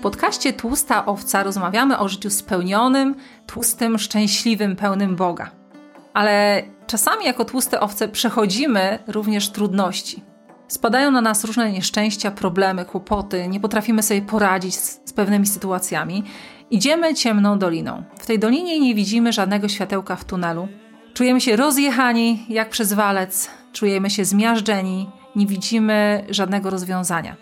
podcaście Tłusta Owca rozmawiamy o życiu spełnionym, tłustym, szczęśliwym, pełnym Boga. Ale czasami jako tłuste owce przechodzimy również trudności. Spadają na nas różne nieszczęścia, problemy, kłopoty, nie potrafimy sobie poradzić z, z pewnymi sytuacjami. Idziemy ciemną doliną. W tej dolinie nie widzimy żadnego światełka w tunelu. Czujemy się rozjechani jak przez walec, czujemy się zmiażdżeni, nie widzimy żadnego rozwiązania.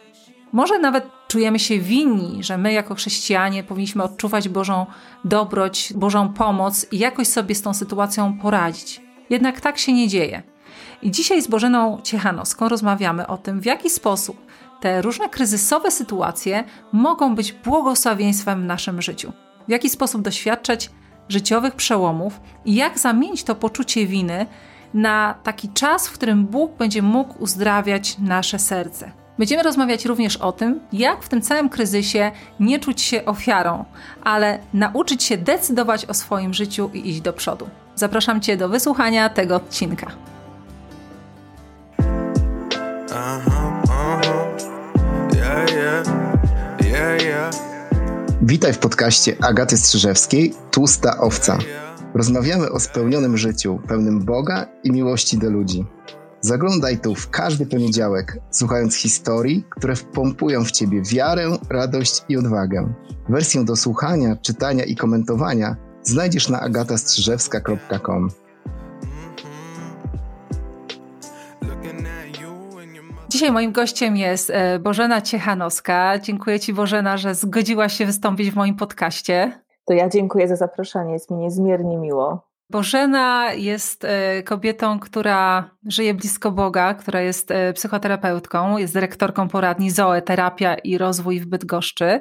Może nawet czujemy się winni, że my jako chrześcijanie powinniśmy odczuwać Bożą dobroć, Bożą pomoc i jakoś sobie z tą sytuacją poradzić. Jednak tak się nie dzieje. I dzisiaj z Bożeną Ciechanowską rozmawiamy o tym, w jaki sposób te różne kryzysowe sytuacje mogą być błogosławieństwem w naszym życiu. W jaki sposób doświadczać życiowych przełomów i jak zamienić to poczucie winy na taki czas, w którym Bóg będzie mógł uzdrawiać nasze serce. Będziemy rozmawiać również o tym, jak w tym całym kryzysie nie czuć się ofiarą, ale nauczyć się decydować o swoim życiu i iść do przodu. Zapraszam Cię do wysłuchania tego odcinka. Witaj w podcaście Agaty Strzyżewskiej Tłusta Owca. Rozmawiamy o spełnionym życiu, pełnym Boga i miłości do ludzi. Zaglądaj tu w każdy poniedziałek, słuchając historii, które wpompują w ciebie wiarę, radość i odwagę. Wersję do słuchania, czytania i komentowania znajdziesz na agatastrzyżewska.com. Dzisiaj moim gościem jest e, Bożena Ciechanowska. Dziękuję Ci, Bożena, że zgodziłaś się wystąpić w moim podcaście. To ja dziękuję za zaproszenie, jest mi niezmiernie miło. Bożena jest e, kobietą, która żyje blisko Boga, która jest e, psychoterapeutką, jest dyrektorką poradni Zoe, terapia i rozwój w Bydgoszczy,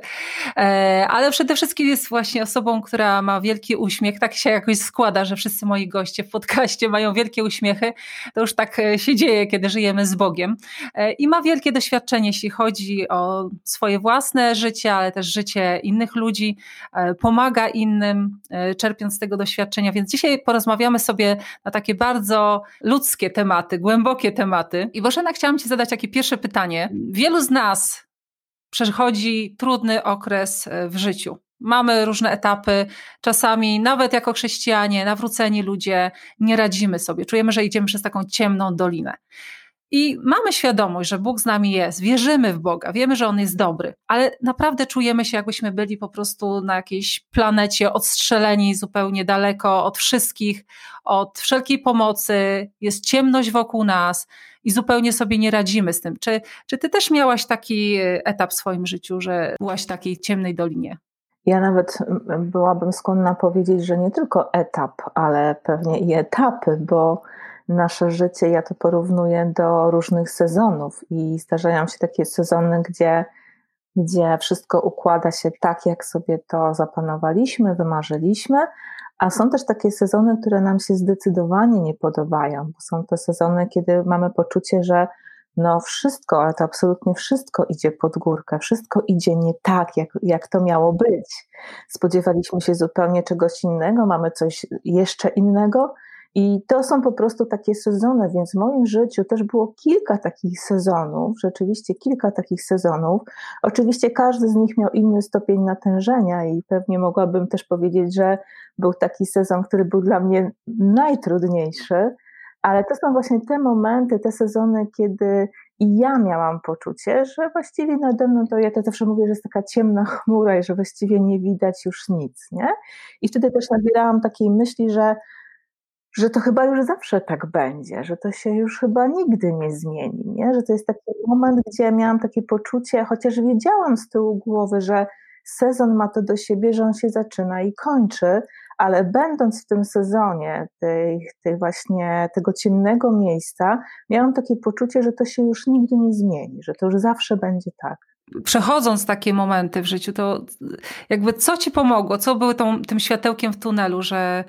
e, ale przede wszystkim jest właśnie osobą, która ma wielki uśmiech. Tak się jakoś składa, że wszyscy moi goście w podcaście mają wielkie uśmiechy. To już tak się dzieje, kiedy żyjemy z Bogiem. I ma wielkie doświadczenie, jeśli chodzi o swoje własne życie, ale też życie innych ludzi. Pomaga innym, czerpiąc z tego doświadczenia. Więc dzisiaj porozmawiamy sobie na takie bardzo ludzkie tematy, głębokie tematy. I Bożena, chciałam Ci zadać takie pierwsze pytanie. Wielu z nas przechodzi trudny okres e, w życiu. Mamy różne etapy, czasami nawet jako chrześcijanie, nawróceni ludzie, nie radzimy sobie. Czujemy, że idziemy przez taką ciemną dolinę. I mamy świadomość, że Bóg z nami jest, wierzymy w Boga, wiemy, że On jest dobry, ale naprawdę czujemy się, jakbyśmy byli po prostu na jakiejś planecie odstrzeleni zupełnie daleko od wszystkich, od wszelkiej pomocy, jest ciemność wokół nas i zupełnie sobie nie radzimy z tym. Czy, czy ty też miałaś taki etap w swoim życiu, że byłaś w takiej ciemnej dolinie? Ja nawet byłabym skłonna powiedzieć, że nie tylko etap, ale pewnie i etapy, bo nasze życie, ja to porównuję do różnych sezonów i zdarzają się takie sezony, gdzie, gdzie wszystko układa się tak, jak sobie to zaplanowaliśmy, wymarzyliśmy, a są też takie sezony, które nam się zdecydowanie nie podobają, bo są to sezony, kiedy mamy poczucie, że no wszystko, ale to absolutnie wszystko idzie pod górkę, wszystko idzie nie tak, jak, jak to miało być. Spodziewaliśmy się zupełnie czegoś innego, mamy coś jeszcze innego, i to są po prostu takie sezony, więc w moim życiu też było kilka takich sezonów, rzeczywiście kilka takich sezonów. Oczywiście każdy z nich miał inny stopień natężenia i pewnie mogłabym też powiedzieć, że był taki sezon, który był dla mnie najtrudniejszy, ale to są właśnie te momenty, te sezony, kiedy i ja miałam poczucie, że właściwie nade mną to ja to zawsze mówię, że jest taka ciemna chmura i że właściwie nie widać już nic, nie? I wtedy też nabierałam takiej myśli, że że to chyba już zawsze tak będzie, że to się już chyba nigdy nie zmieni, nie? że to jest taki moment, gdzie miałam takie poczucie, chociaż wiedziałam z tyłu głowy, że sezon ma to do siebie, że on się zaczyna i kończy, ale będąc w tym sezonie tej, tej właśnie tego ciemnego miejsca, miałam takie poczucie, że to się już nigdy nie zmieni, że to już zawsze będzie tak przechodząc takie momenty w życiu, to jakby co ci pomogło? Co było tą, tym światełkiem w tunelu, że,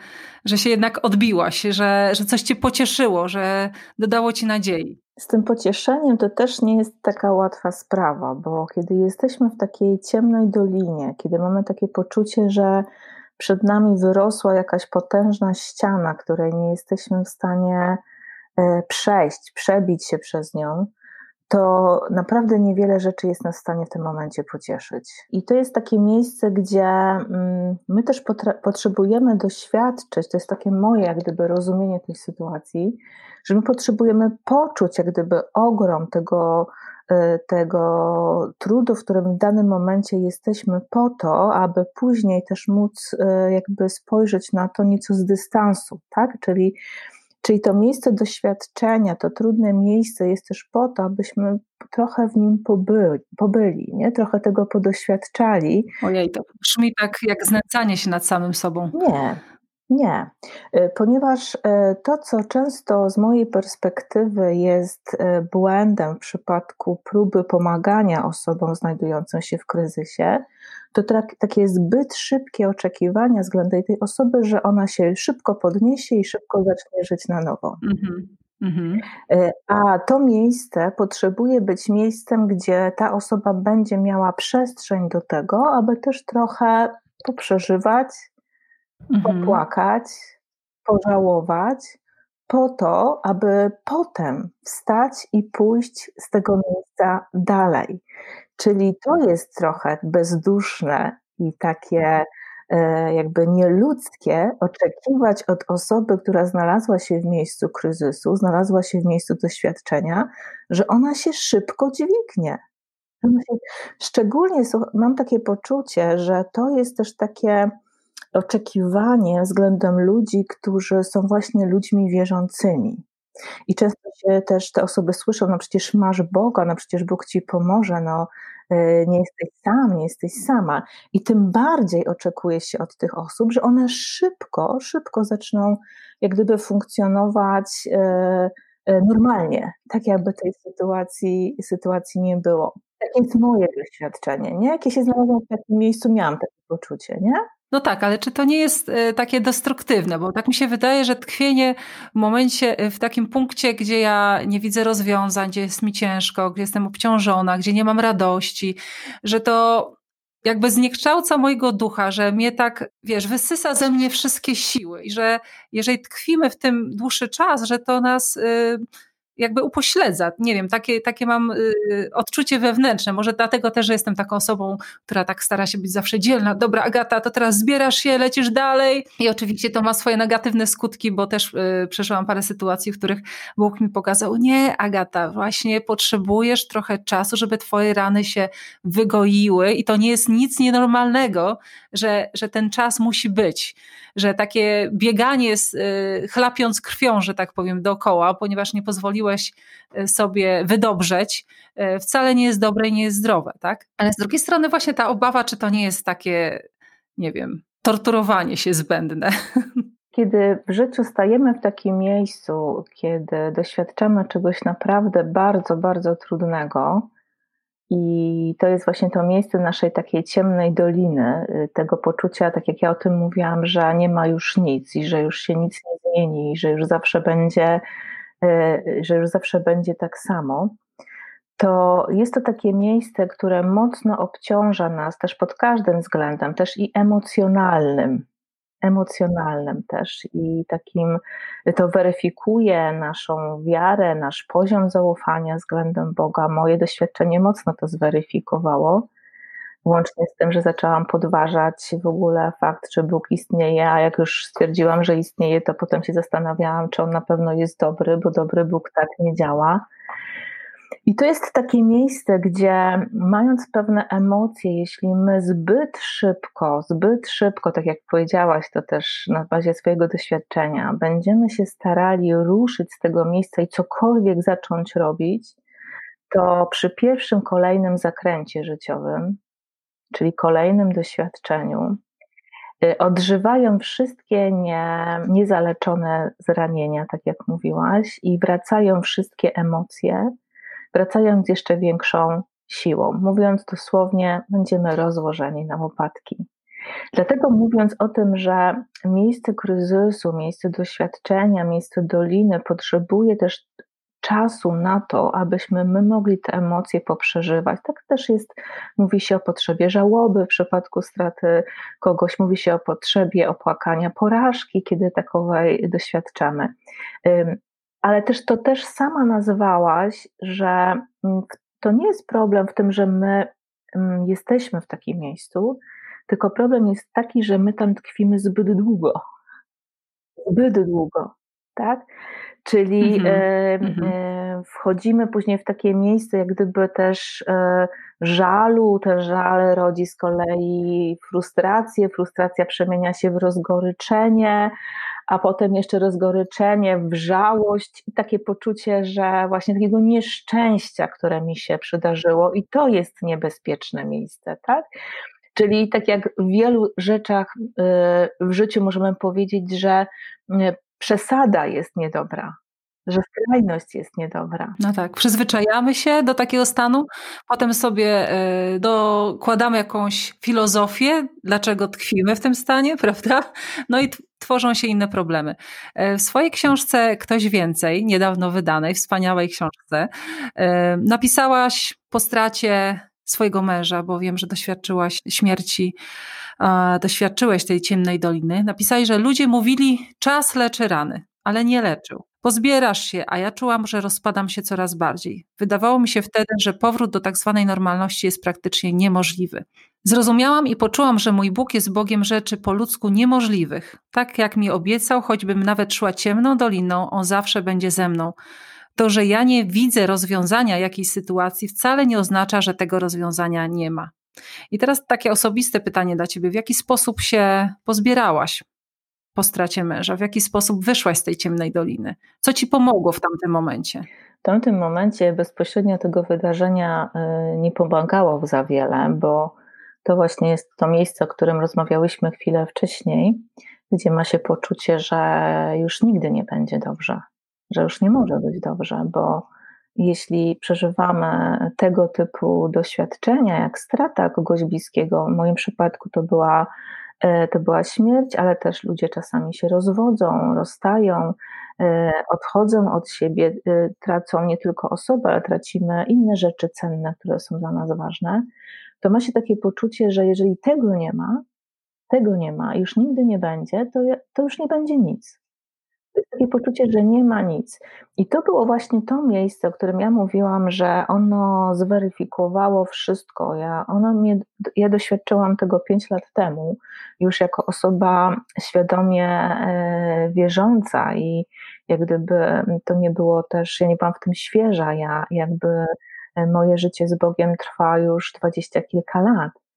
że się jednak odbiłaś, że, że coś cię pocieszyło, że dodało ci nadziei? Z tym pocieszeniem to też nie jest taka łatwa sprawa, bo kiedy jesteśmy w takiej ciemnej dolinie, kiedy mamy takie poczucie, że przed nami wyrosła jakaś potężna ściana, której nie jesteśmy w stanie e, przejść, przebić się przez nią, to naprawdę niewiele rzeczy jest nas w stanie w tym momencie pocieszyć. I to jest takie miejsce, gdzie mm, my też potrzebujemy doświadczyć, to jest takie moje jak gdyby rozumienie tej sytuacji, że my potrzebujemy poczuć jak gdyby ogrom tego, y, tego trudu, w którym w danym momencie jesteśmy po to, aby później też móc y, jakby spojrzeć na to nieco z dystansu, tak? Czyli Czyli to miejsce doświadczenia, to trudne miejsce jest też po to, abyśmy trochę w nim pobyli, pobyli nie? trochę tego podoświadczali. Ojej, to brzmi tak jak znęcanie się nad samym sobą. Nie, nie, y, ponieważ y, to, co często z mojej perspektywy jest y, błędem w przypadku próby pomagania osobom znajdującym się w kryzysie, to takie zbyt szybkie oczekiwania względem tej osoby, że ona się szybko podniesie i szybko zacznie żyć na nowo. Mm-hmm. Mm-hmm. A to miejsce potrzebuje być miejscem, gdzie ta osoba będzie miała przestrzeń do tego, aby też trochę poprzeżywać, mhm. popłakać, pożałować, po to, aby potem wstać i pójść z tego miejsca dalej. Czyli to jest trochę bezduszne i takie e, jakby nieludzkie oczekiwać od osoby, która znalazła się w miejscu kryzysu, znalazła się w miejscu doświadczenia, że ona się szybko dźwignie. Szczególnie mam takie poczucie, że to jest też takie oczekiwanie względem ludzi, którzy są właśnie ludźmi wierzącymi. I często się też te osoby słyszą, no przecież masz Boga, no przecież Bóg ci pomoże, no y, nie jesteś sam, nie jesteś sama. I tym bardziej oczekuje się od tych osób, że one szybko, szybko zaczną jak gdyby funkcjonować y, y, normalnie, tak jakby tej sytuacji, sytuacji nie było. Takie jest moje doświadczenie, nie? Jak ja się znalazłam w takim miejscu, miałam takie poczucie, nie? No tak, ale czy to nie jest e, takie destruktywne? Bo tak mi się wydaje, że tkwienie w momencie, e, w takim punkcie, gdzie ja nie widzę rozwiązań, gdzie jest mi ciężko, gdzie jestem obciążona, gdzie nie mam radości, że to jakby zniekształca mojego ducha, że mnie tak, wiesz, wysysa ze mnie wszystkie siły i że jeżeli tkwimy w tym dłuższy czas, że to nas. Yy, jakby upośledza. Nie wiem, takie, takie mam y, odczucie wewnętrzne. Może dlatego też, że jestem taką osobą, która tak stara się być zawsze dzielna. Dobra, Agata, to teraz zbierasz się, lecisz dalej. I oczywiście to ma swoje negatywne skutki, bo też y, przeżyłam parę sytuacji, w których Bóg mi pokazał, nie, Agata, właśnie potrzebujesz trochę czasu, żeby twoje rany się wygoiły i to nie jest nic nienormalnego, że, że ten czas musi być że takie bieganie z, y, chlapiąc krwią, że tak powiem, dookoła, ponieważ nie pozwoliłeś y, sobie wydobrzeć, y, wcale nie jest dobre i nie jest zdrowe, tak? Ale z drugiej strony właśnie ta obawa, czy to nie jest takie, nie wiem, torturowanie się zbędne. Kiedy w życiu stajemy w takim miejscu, kiedy doświadczamy czegoś naprawdę bardzo, bardzo trudnego, i to jest właśnie to miejsce naszej takiej ciemnej doliny, y, tego poczucia, tak jak ja o tym mówiłam, że nie ma już nic i że już się nic nie zmieni, i że już zawsze będzie, y, że już zawsze będzie tak samo. To jest to takie miejsce, które mocno obciąża nas też pod każdym względem, też i emocjonalnym emocjonalnym też i takim to weryfikuje naszą wiarę, nasz poziom zaufania względem Boga. Moje doświadczenie mocno to zweryfikowało. Łącznie z tym, że zaczęłam podważać w ogóle fakt, że Bóg istnieje, a jak już stwierdziłam, że istnieje, to potem się zastanawiałam, czy on na pewno jest dobry, bo dobry Bóg tak nie działa. I to jest takie miejsce, gdzie mając pewne emocje, jeśli my zbyt szybko, zbyt szybko, tak jak powiedziałaś, to też na bazie swojego doświadczenia, będziemy się starali ruszyć z tego miejsca i cokolwiek zacząć robić, to przy pierwszym kolejnym zakręcie życiowym, czyli kolejnym doświadczeniu, y, odżywają wszystkie nie, niezaleczone zranienia, tak jak mówiłaś, i wracają wszystkie emocje wracając jeszcze większą siłą. Mówiąc dosłownie, będziemy rozłożeni na łopatki. Dlatego mówiąc o tym, że miejsce kryzysu, miejsce doświadczenia, miejsce doliny potrzebuje też czasu na to, abyśmy my mogli te emocje poprzeżywać. Tak też jest, mówi się o potrzebie żałoby w przypadku straty kogoś, mówi się o potrzebie opłakania porażki, kiedy takowej doświadczamy ale też to też sama nazywałaś, że to nie jest problem w tym, że my jesteśmy w takim miejscu, tylko problem jest taki, że my tam tkwimy zbyt długo. Zbyt długo, tak? Czyli mm-hmm. e, wchodzimy później w takie miejsce, jak gdyby też e, żalu, ten żal rodzi z kolei frustrację, frustracja przemienia się w rozgoryczenie, a potem jeszcze rozgoryczenie w żałość i takie poczucie, że właśnie takiego nieszczęścia, które mi się przydarzyło i to jest niebezpieczne miejsce, tak? Czyli tak jak w wielu rzeczach y, w życiu możemy powiedzieć, że y, przesada jest niedobra, że skrajność jest niedobra. No tak, przyzwyczajamy się do takiego stanu, potem sobie y, dokładamy jakąś filozofię, dlaczego tkwimy w tym stanie, prawda? No i tworzą się inne problemy. W swojej książce Ktoś Więcej, niedawno wydanej, wspaniałej książce, napisałaś po stracie swojego męża, bo wiem, że doświadczyłaś śmierci, doświadczyłeś tej ciemnej doliny. Napisałeś, że ludzie mówili, czas leczy rany, ale nie leczył. Pozbierasz się, a ja czułam, że rozpadam się coraz bardziej. Wydawało mi się wtedy, że powrót do tak zwanej normalności jest praktycznie niemożliwy. Zrozumiałam i poczułam, że mój Bóg jest Bogiem rzeczy po ludzku niemożliwych. Tak jak mi obiecał, choćbym nawet szła ciemną doliną, on zawsze będzie ze mną. To, że ja nie widzę rozwiązania jakiejś sytuacji, wcale nie oznacza, że tego rozwiązania nie ma. I teraz takie osobiste pytanie dla ciebie: w jaki sposób się pozbierałaś po stracie męża? W jaki sposób wyszłaś z tej ciemnej doliny? Co ci pomogło w tamtym momencie? W tamtym momencie bezpośrednio tego wydarzenia y, nie pomagało za wiele, bo to właśnie jest to miejsce, o którym rozmawiałyśmy chwilę wcześniej, gdzie ma się poczucie, że już nigdy nie będzie dobrze, że już nie może być dobrze, bo jeśli przeżywamy tego typu doświadczenia, jak strata kogoś bliskiego, w moim przypadku to była, e, to była śmierć, ale też ludzie czasami się rozwodzą, rozstają, e, odchodzą od siebie, e, tracą nie tylko osobę, ale tracimy inne rzeczy cenne, które są dla nas ważne, to ma się takie poczucie, że jeżeli tego nie ma, tego nie ma, już nigdy nie będzie, to, to już nie będzie nic jest takie poczucie, że nie ma nic. I to było właśnie to miejsce, o którym ja mówiłam, że ono zweryfikowało wszystko. Ja, ono mnie, ja doświadczyłam tego pięć lat temu, już jako osoba świadomie e, wierząca i jak gdyby to nie było też, ja nie byłam w tym świeża, ja jakby e, moje życie z Bogiem trwa już dwadzieścia kilka lat.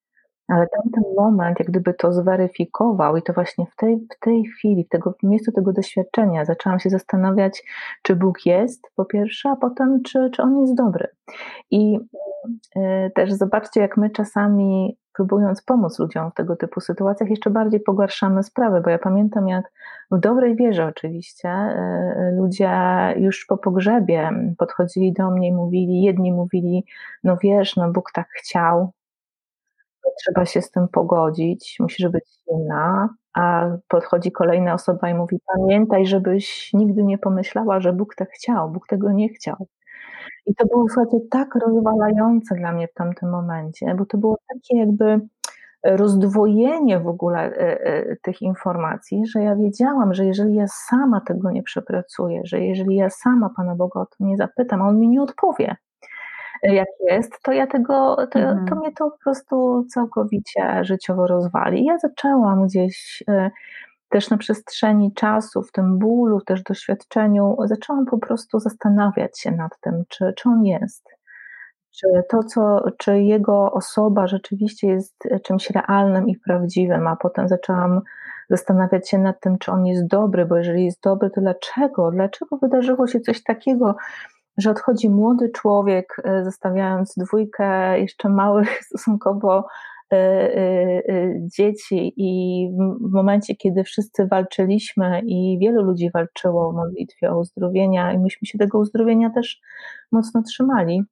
Ale tamten moment, jak gdyby to zweryfikował, i to właśnie w tej, w tej chwili, w, tego, w miejscu tego doświadczenia, zaczęłam się zastanawiać, czy Bóg jest, po pierwsze, a potem, czy, czy On jest dobry. I y, też zobaczcie, jak my czasami, próbując pomóc ludziom w tego typu sytuacjach, jeszcze bardziej pogarszamy sprawę, bo ja pamiętam, jak w dobrej wierze oczywiście, y, ludzie już po pogrzebie podchodzili do mnie i mówili, jedni mówili, no wiesz, no Bóg tak chciał, trzeba się z tym pogodzić, musisz być silna, a podchodzi kolejna osoba i mówi: Pamiętaj, żebyś nigdy nie pomyślała, że Bóg tak chciał, Bóg tego nie chciał. I to było słuchajcie, tak rozwalające dla mnie w tamtym momencie, bo to było takie jakby rozdwojenie w ogóle e, e, tych informacji, że ja wiedziałam, że jeżeli ja sama tego nie przepracuję, że jeżeli ja sama Pana Boga o to nie zapytam, a On mi nie odpowie, jak jest, to ja tego, to, mhm. to mnie to po prostu całkowicie życiowo rozwali. Ja zaczęłam gdzieś y, też na przestrzeni czasu, w tym bólu, też doświadczeniu, zaczęłam po prostu zastanawiać się nad tym, czy, czy on jest. Czy to, co, czy jego osoba rzeczywiście jest czymś realnym i prawdziwym, a potem zaczęłam zastanawiać się nad tym, czy on jest dobry, bo jeżeli jest dobry, to dlaczego? Dlaczego wydarzyło się coś takiego, że odchodzi młody człowiek, e, zostawiając dwójkę jeszcze małych stosunkowo e, e, dzieci i w momencie, kiedy wszyscy walczyliśmy i wielu ludzi walczyło o modlitwie o uzdrowienia i myśmy się tego uzdrowienia też mocno trzymali.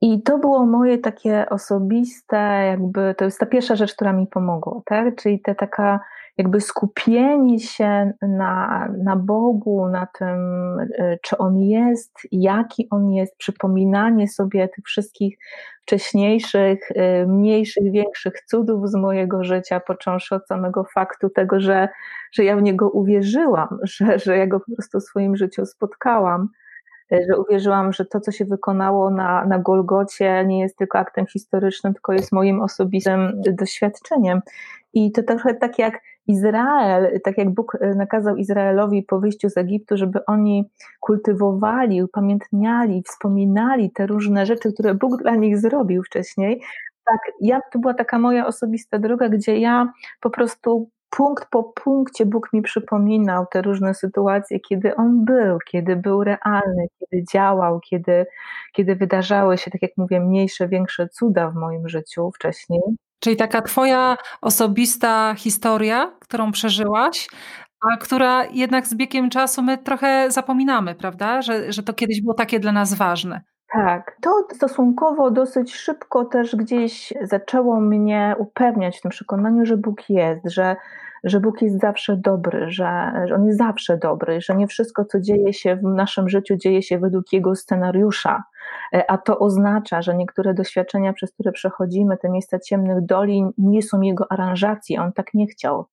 I to było moje takie osobiste, jakby to jest ta pierwsza rzecz, która mi pomogła, tak? Czyli ta taka jakby skupienie się na, na Bogu, na tym, e, czy On jest, jaki On jest, przypominanie sobie tych wszystkich wcześniejszych, e, mniejszych, większych cudów z mojego życia, począwszy od samego faktu tego, że, że ja w Niego uwierzyłam, że, że ja Go po prostu w swoim życiu spotkałam że uwierzyłam, że to, co się wykonało na, na Golgocie, nie jest tylko aktem historycznym, tylko jest moim osobistym doświadczeniem. I to trochę tak jak Izrael, tak jak Bóg e, nakazał Izraelowi po wyjściu z Egiptu, żeby oni kultywowali, upamiętniali, wspominali te różne rzeczy, które Bóg dla nich zrobił wcześniej. Tak, ja, to była taka moja osobista droga, gdzie ja po prostu punkt po punkcie Bóg mi przypominał te różne sytuacje, kiedy On był, kiedy był realny, kiedy działał, kiedy, kiedy wydarzały się, tak jak mówię, mniejsze, większe cuda w moim życiu wcześniej. Czyli taka twoja osobista historia, którą przeżyłaś, a która jednak z biegiem czasu my trochę zapominamy, prawda? Że, że to kiedyś było takie dla nas ważne. Tak, to stosunkowo dosyć szybko też gdzieś zaczęło mnie upewniać w tym przekonaniu, że Bóg jest, że, że Bóg jest zawsze dobry, że, że On jest zawsze dobry, że nie wszystko, co dzieje się w naszym życiu, dzieje się według Jego scenariusza. E, a to oznacza, że niektóre doświadczenia, przez które przechodzimy, te miejsca ciemnych doli, nie są Jego aranżacji, On tak nie chciał.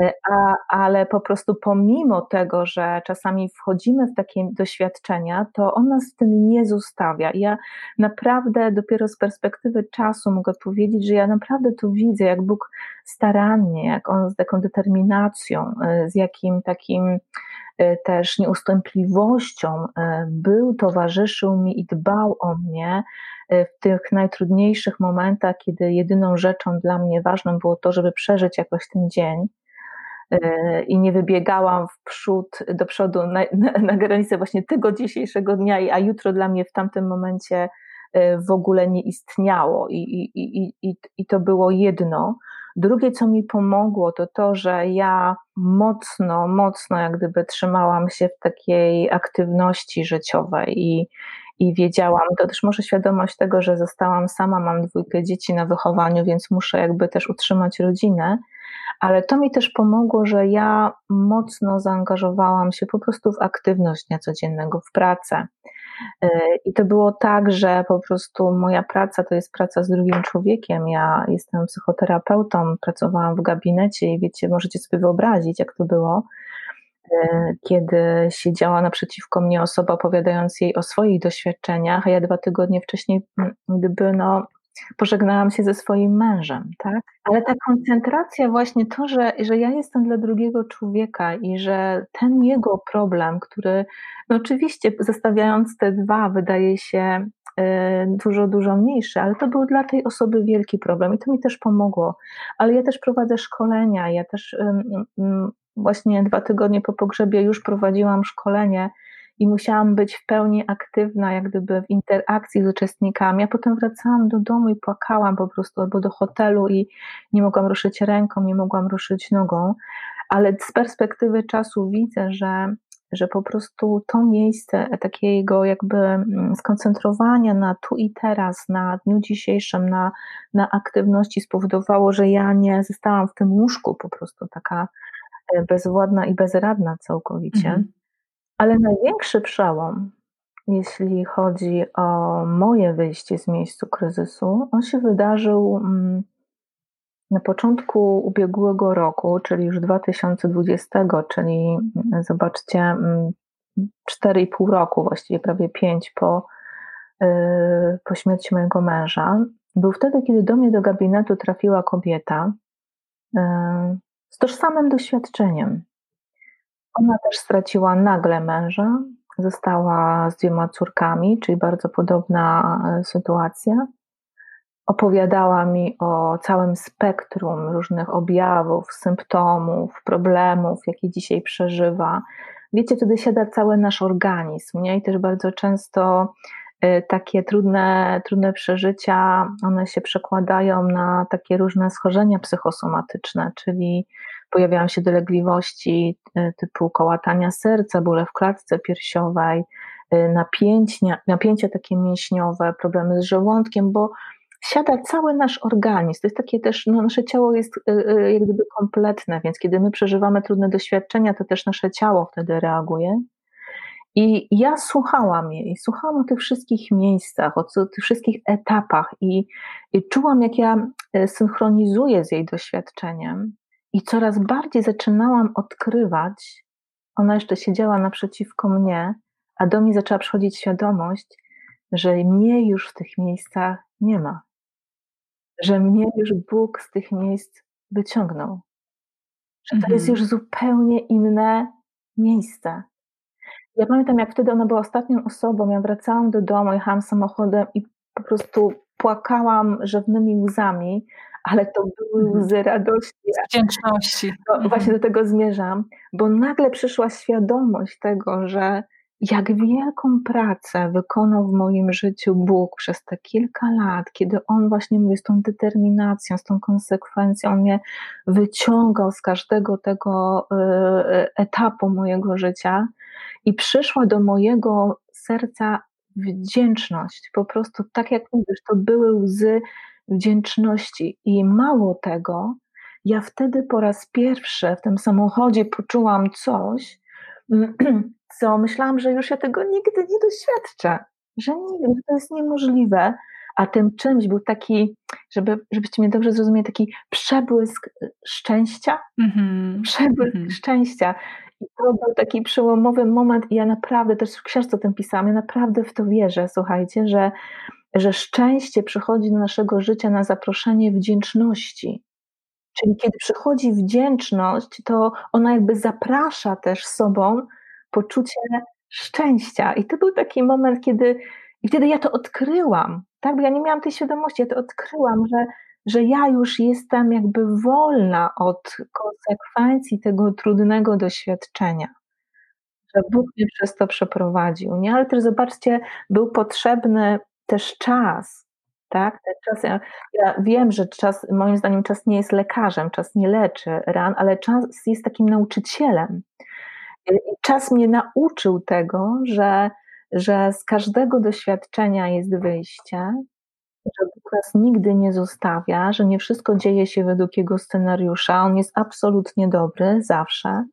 E, a, ale po prostu pomimo tego, że czasami wchodzimy w takie doświadczenia, to on nas w tym nie zostawia. ja naprawdę dopiero z perspektywy czasu mogę powiedzieć, że ja naprawdę tu widzę, jak Bóg starannie, jak on z taką determinacją, e, z jakim takim też nieustępliwością był, towarzyszył mi i dbał o mnie w tych najtrudniejszych momentach, kiedy jedyną rzeczą dla mnie ważną było to, żeby przeżyć jakoś ten dzień i nie wybiegałam w przód, do przodu na, na, na granicę właśnie tego dzisiejszego dnia, a jutro dla mnie w tamtym momencie e, w ogóle nie istniało i, i, i, i, i to było jedno. Drugie, co mi pomogło, to to, że ja mocno, mocno jak gdyby trzymałam się w takiej aktywności życiowej i, i wiedziałam, to też może świadomość tego, że zostałam sama, mam dwójkę dzieci na wychowaniu, więc muszę jakby też utrzymać rodzinę, ale to mi też pomogło, że ja mocno zaangażowałam się po prostu w aktywność dnia codziennego, w pracę. E, I to było tak, że po prostu moja praca to jest praca z drugim człowiekiem. Ja jestem psychoterapeutą, pracowałam w gabinecie i wiecie, możecie sobie wyobrazić, jak to było, e, kiedy siedziała naprzeciwko mnie osoba opowiadając jej o swoich doświadczeniach, a ja dwa tygodnie wcześniej, gdyby no, pożegnałam się ze swoim mężem, tak? Ale ta koncentracja, właśnie to, że, że ja jestem dla drugiego człowieka i że ten jego problem, który, no oczywiście, zostawiając te dwa, wydaje się y, dużo, dużo mniejszy, ale to był dla tej osoby wielki problem i to mi też pomogło. Ale ja też prowadzę szkolenia, ja też właśnie dwa tygodnie po pogrzebie już prowadziłam szkolenie i musiałam być w pełni aktywna, jak gdyby w interakcji z uczestnikami. Ja potem wracałam do domu i płakałam po prostu, albo do hotelu i nie mogłam ruszyć ręką, nie mogłam ruszyć nogą, ale z perspektywy czasu widzę, że że po prostu to miejsce takiego jakby mm, skoncentrowania na tu i teraz, na dniu dzisiejszym, na, na aktywności spowodowało, że ja nie zostałam w tym łóżku po prostu taka e, bezwładna i bezradna całkowicie. Mhm. Ale największy przełom, jeśli chodzi o moje wyjście z miejscu kryzysu, on się wydarzył mm, na początku ubiegłego roku, czyli już 2020, czyli mm, zobaczcie, 4,5 mm, roku, właściwie prawie 5 po, y, po śmierci mojego męża. Był wtedy, kiedy do mnie do gabinetu trafiła kobieta y, z tożsamym doświadczeniem. Ona też straciła nagle męża, została z dwiema córkami, czyli bardzo podobna e, sytuacja. Opowiadała mi o całym spektrum różnych objawów, symptomów, problemów, jakie dzisiaj przeżywa. Wiecie, wtedy siada cały nasz organizm, nie? I też bardzo często e, takie trudne, trudne przeżycia, one się przekładają na takie różne schorzenia psychosomatyczne, czyli pojawiają się dolegliwości e, typu kołatania serca, bóle w klatce piersiowej, e, napięcia, napięcia takie mięśniowe, problemy z żołądkiem, bo siada cały nasz organizm. To jest takie też, no, nasze ciało jest e, jak gdyby kompletne, więc kiedy my przeżywamy trudne doświadczenia, to też nasze ciało wtedy reaguje. I ja słuchałam jej, słuchałam o tych wszystkich miejscach, o tych wszystkich etapach i, i czułam, jak ja synchronizuję z jej doświadczeniem i coraz bardziej zaczynałam odkrywać, ona jeszcze siedziała naprzeciwko mnie, a do mnie zaczęła przychodzić świadomość, że mnie już w tych miejscach nie ma. Że mnie już Bóg z tych miejsc wyciągnął. Że to jest mhm. już zupełnie inne miejsce. Ja pamiętam, jak wtedy ona była ostatnią osobą. Ja wracałam do domu, jechałam samochodem i po prostu płakałam rzewnymi łzami, ale to były mhm. łzy radości. Wdzięczności. No. Właśnie do tego zmierzam, bo nagle przyszła świadomość tego, że jak wielką pracę wykonał w moim życiu Bóg przez te kilka lat, kiedy On właśnie mówi z tą determinacją, z tą konsekwencją, On mnie wyciągał z każdego tego e, e, etapu mojego życia i przyszła do mojego serca wdzięczność. Po prostu, tak jak mówisz, to były łzy wdzięczności. I mało tego, ja wtedy po raz pierwszy w tym samochodzie poczułam coś, co myślałam, że już ja tego nigdy nie doświadczę, że nigdy, to jest niemożliwe. A tym czymś był taki, żeby, żebyście mnie dobrze zrozumieli, taki przebłysk szczęścia. Mm-hmm. Przebłysk mm-hmm. szczęścia. I to był taki przełomowy moment, i ja naprawdę też w książce o tym pisałam, ja naprawdę w to wierzę, słuchajcie, że, że szczęście przychodzi do naszego życia na zaproszenie wdzięczności. Czyli kiedy przychodzi wdzięczność, to ona jakby zaprasza też sobą poczucie szczęścia. I to był taki moment, kiedy i wtedy ja to odkryłam, tak? Bo ja nie miałam tej świadomości, ja to odkryłam, że, że ja już jestem jakby wolna od konsekwencji tego trudnego doświadczenia. Że Bóg mnie przez to przeprowadził. Nie? Ale też zobaczcie, był potrzebny też czas. Tak? Czas, ja, ja wiem, że czas, moim zdaniem, czas nie jest lekarzem, czas nie leczy ran, ale czas jest takim nauczycielem. I czas mnie nauczył tego, że, że z każdego doświadczenia jest wyjście, że Bóg nas nigdy nie zostawia, że nie wszystko dzieje się według jego scenariusza. On jest absolutnie dobry zawsze,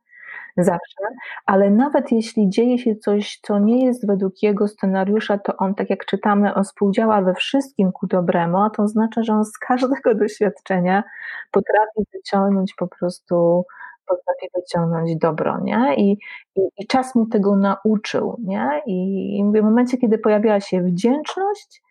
zawsze, ale nawet jeśli dzieje się coś, co nie jest według jego scenariusza, to on, tak jak czytamy, on współdziała we wszystkim ku dobremu, a to oznacza, że on z każdego doświadczenia potrafi wyciągnąć po prostu potrafi wyciągnąć dobro, nie? I, i, I, czas mnie tego nauczył, nie? I, I w momencie, kiedy pojawiała się wdzięczność,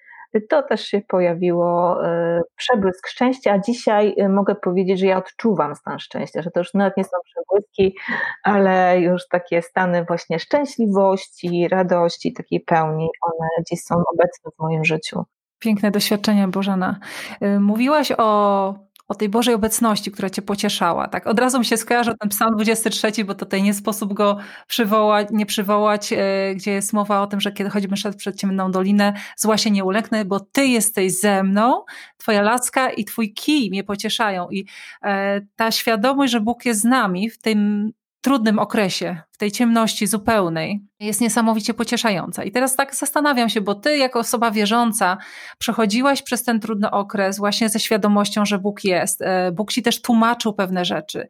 to też się pojawiło y, przebłysk szczęścia, a dzisiaj y, mogę powiedzieć, że ja odczuwam stan szczęścia, że to już nawet nie są przebłyski, ale już takie stany właśnie szczęśliwości, radości, takiej pełni, one gdzieś są obecne w moim życiu. Piękne doświadczenia, Bożena. Y, mówiłaś o o tej Bożej obecności, która cię pocieszała. Tak, od razu mi się skojarzy ten psalm 23, bo tutaj nie sposób go przywołać, nie przywołać, e, gdzie jest mowa o tym, że kiedy chodzimy przed ciemną dolinę, zła się nie ulęknę, bo ty jesteś ze mną, twoja laska i twój kij mnie pocieszają. I e, ta świadomość, że Bóg jest z nami w tym trudnym okresie, w tej ciemności zupełnej, jest niesamowicie pocieszająca. I teraz tak zastanawiam się, bo ty, jako osoba wierząca, przechodziłaś przez ten trudny okres właśnie ze świadomością, że Bóg jest. E, Bóg ci też tłumaczył pewne rzeczy.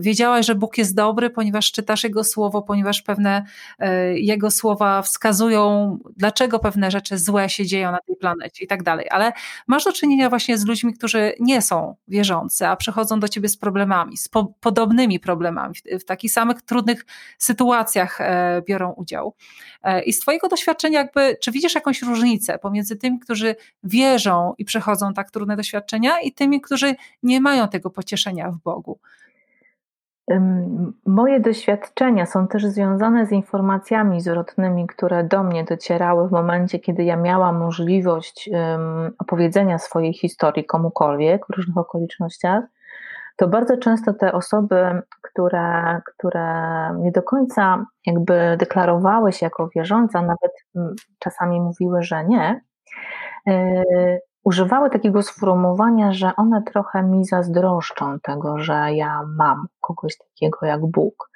Wiedziałaś, że Bóg jest dobry, ponieważ czytasz Jego słowo, ponieważ pewne e, Jego słowa wskazują, dlaczego pewne rzeczy złe się dzieją na tej planecie i tak dalej. Ale masz do czynienia właśnie z ludźmi, którzy nie są wierzący, a przychodzą do ciebie z problemami, z po podobnymi problemami, w, w takich samych trudnych sytuacjach e, biorą udział. E, I z Twojego doświadczenia, jakby, czy widzisz jakąś różnicę pomiędzy tymi, którzy wierzą i przechodzą tak trudne doświadczenia, i tymi, którzy nie mają tego pocieszenia w Bogu? Moje doświadczenia są też związane z informacjami zwrotnymi, które do mnie docierały w momencie, kiedy ja miałam możliwość opowiedzenia swojej historii komukolwiek w różnych okolicznościach to bardzo często te osoby, które, które nie do końca jakby deklarowały się jako wierzące, nawet czasami mówiły, że nie, yy, używały takiego sformułowania, że one trochę mi zazdroszczą tego, że ja mam kogoś takiego jak Bóg.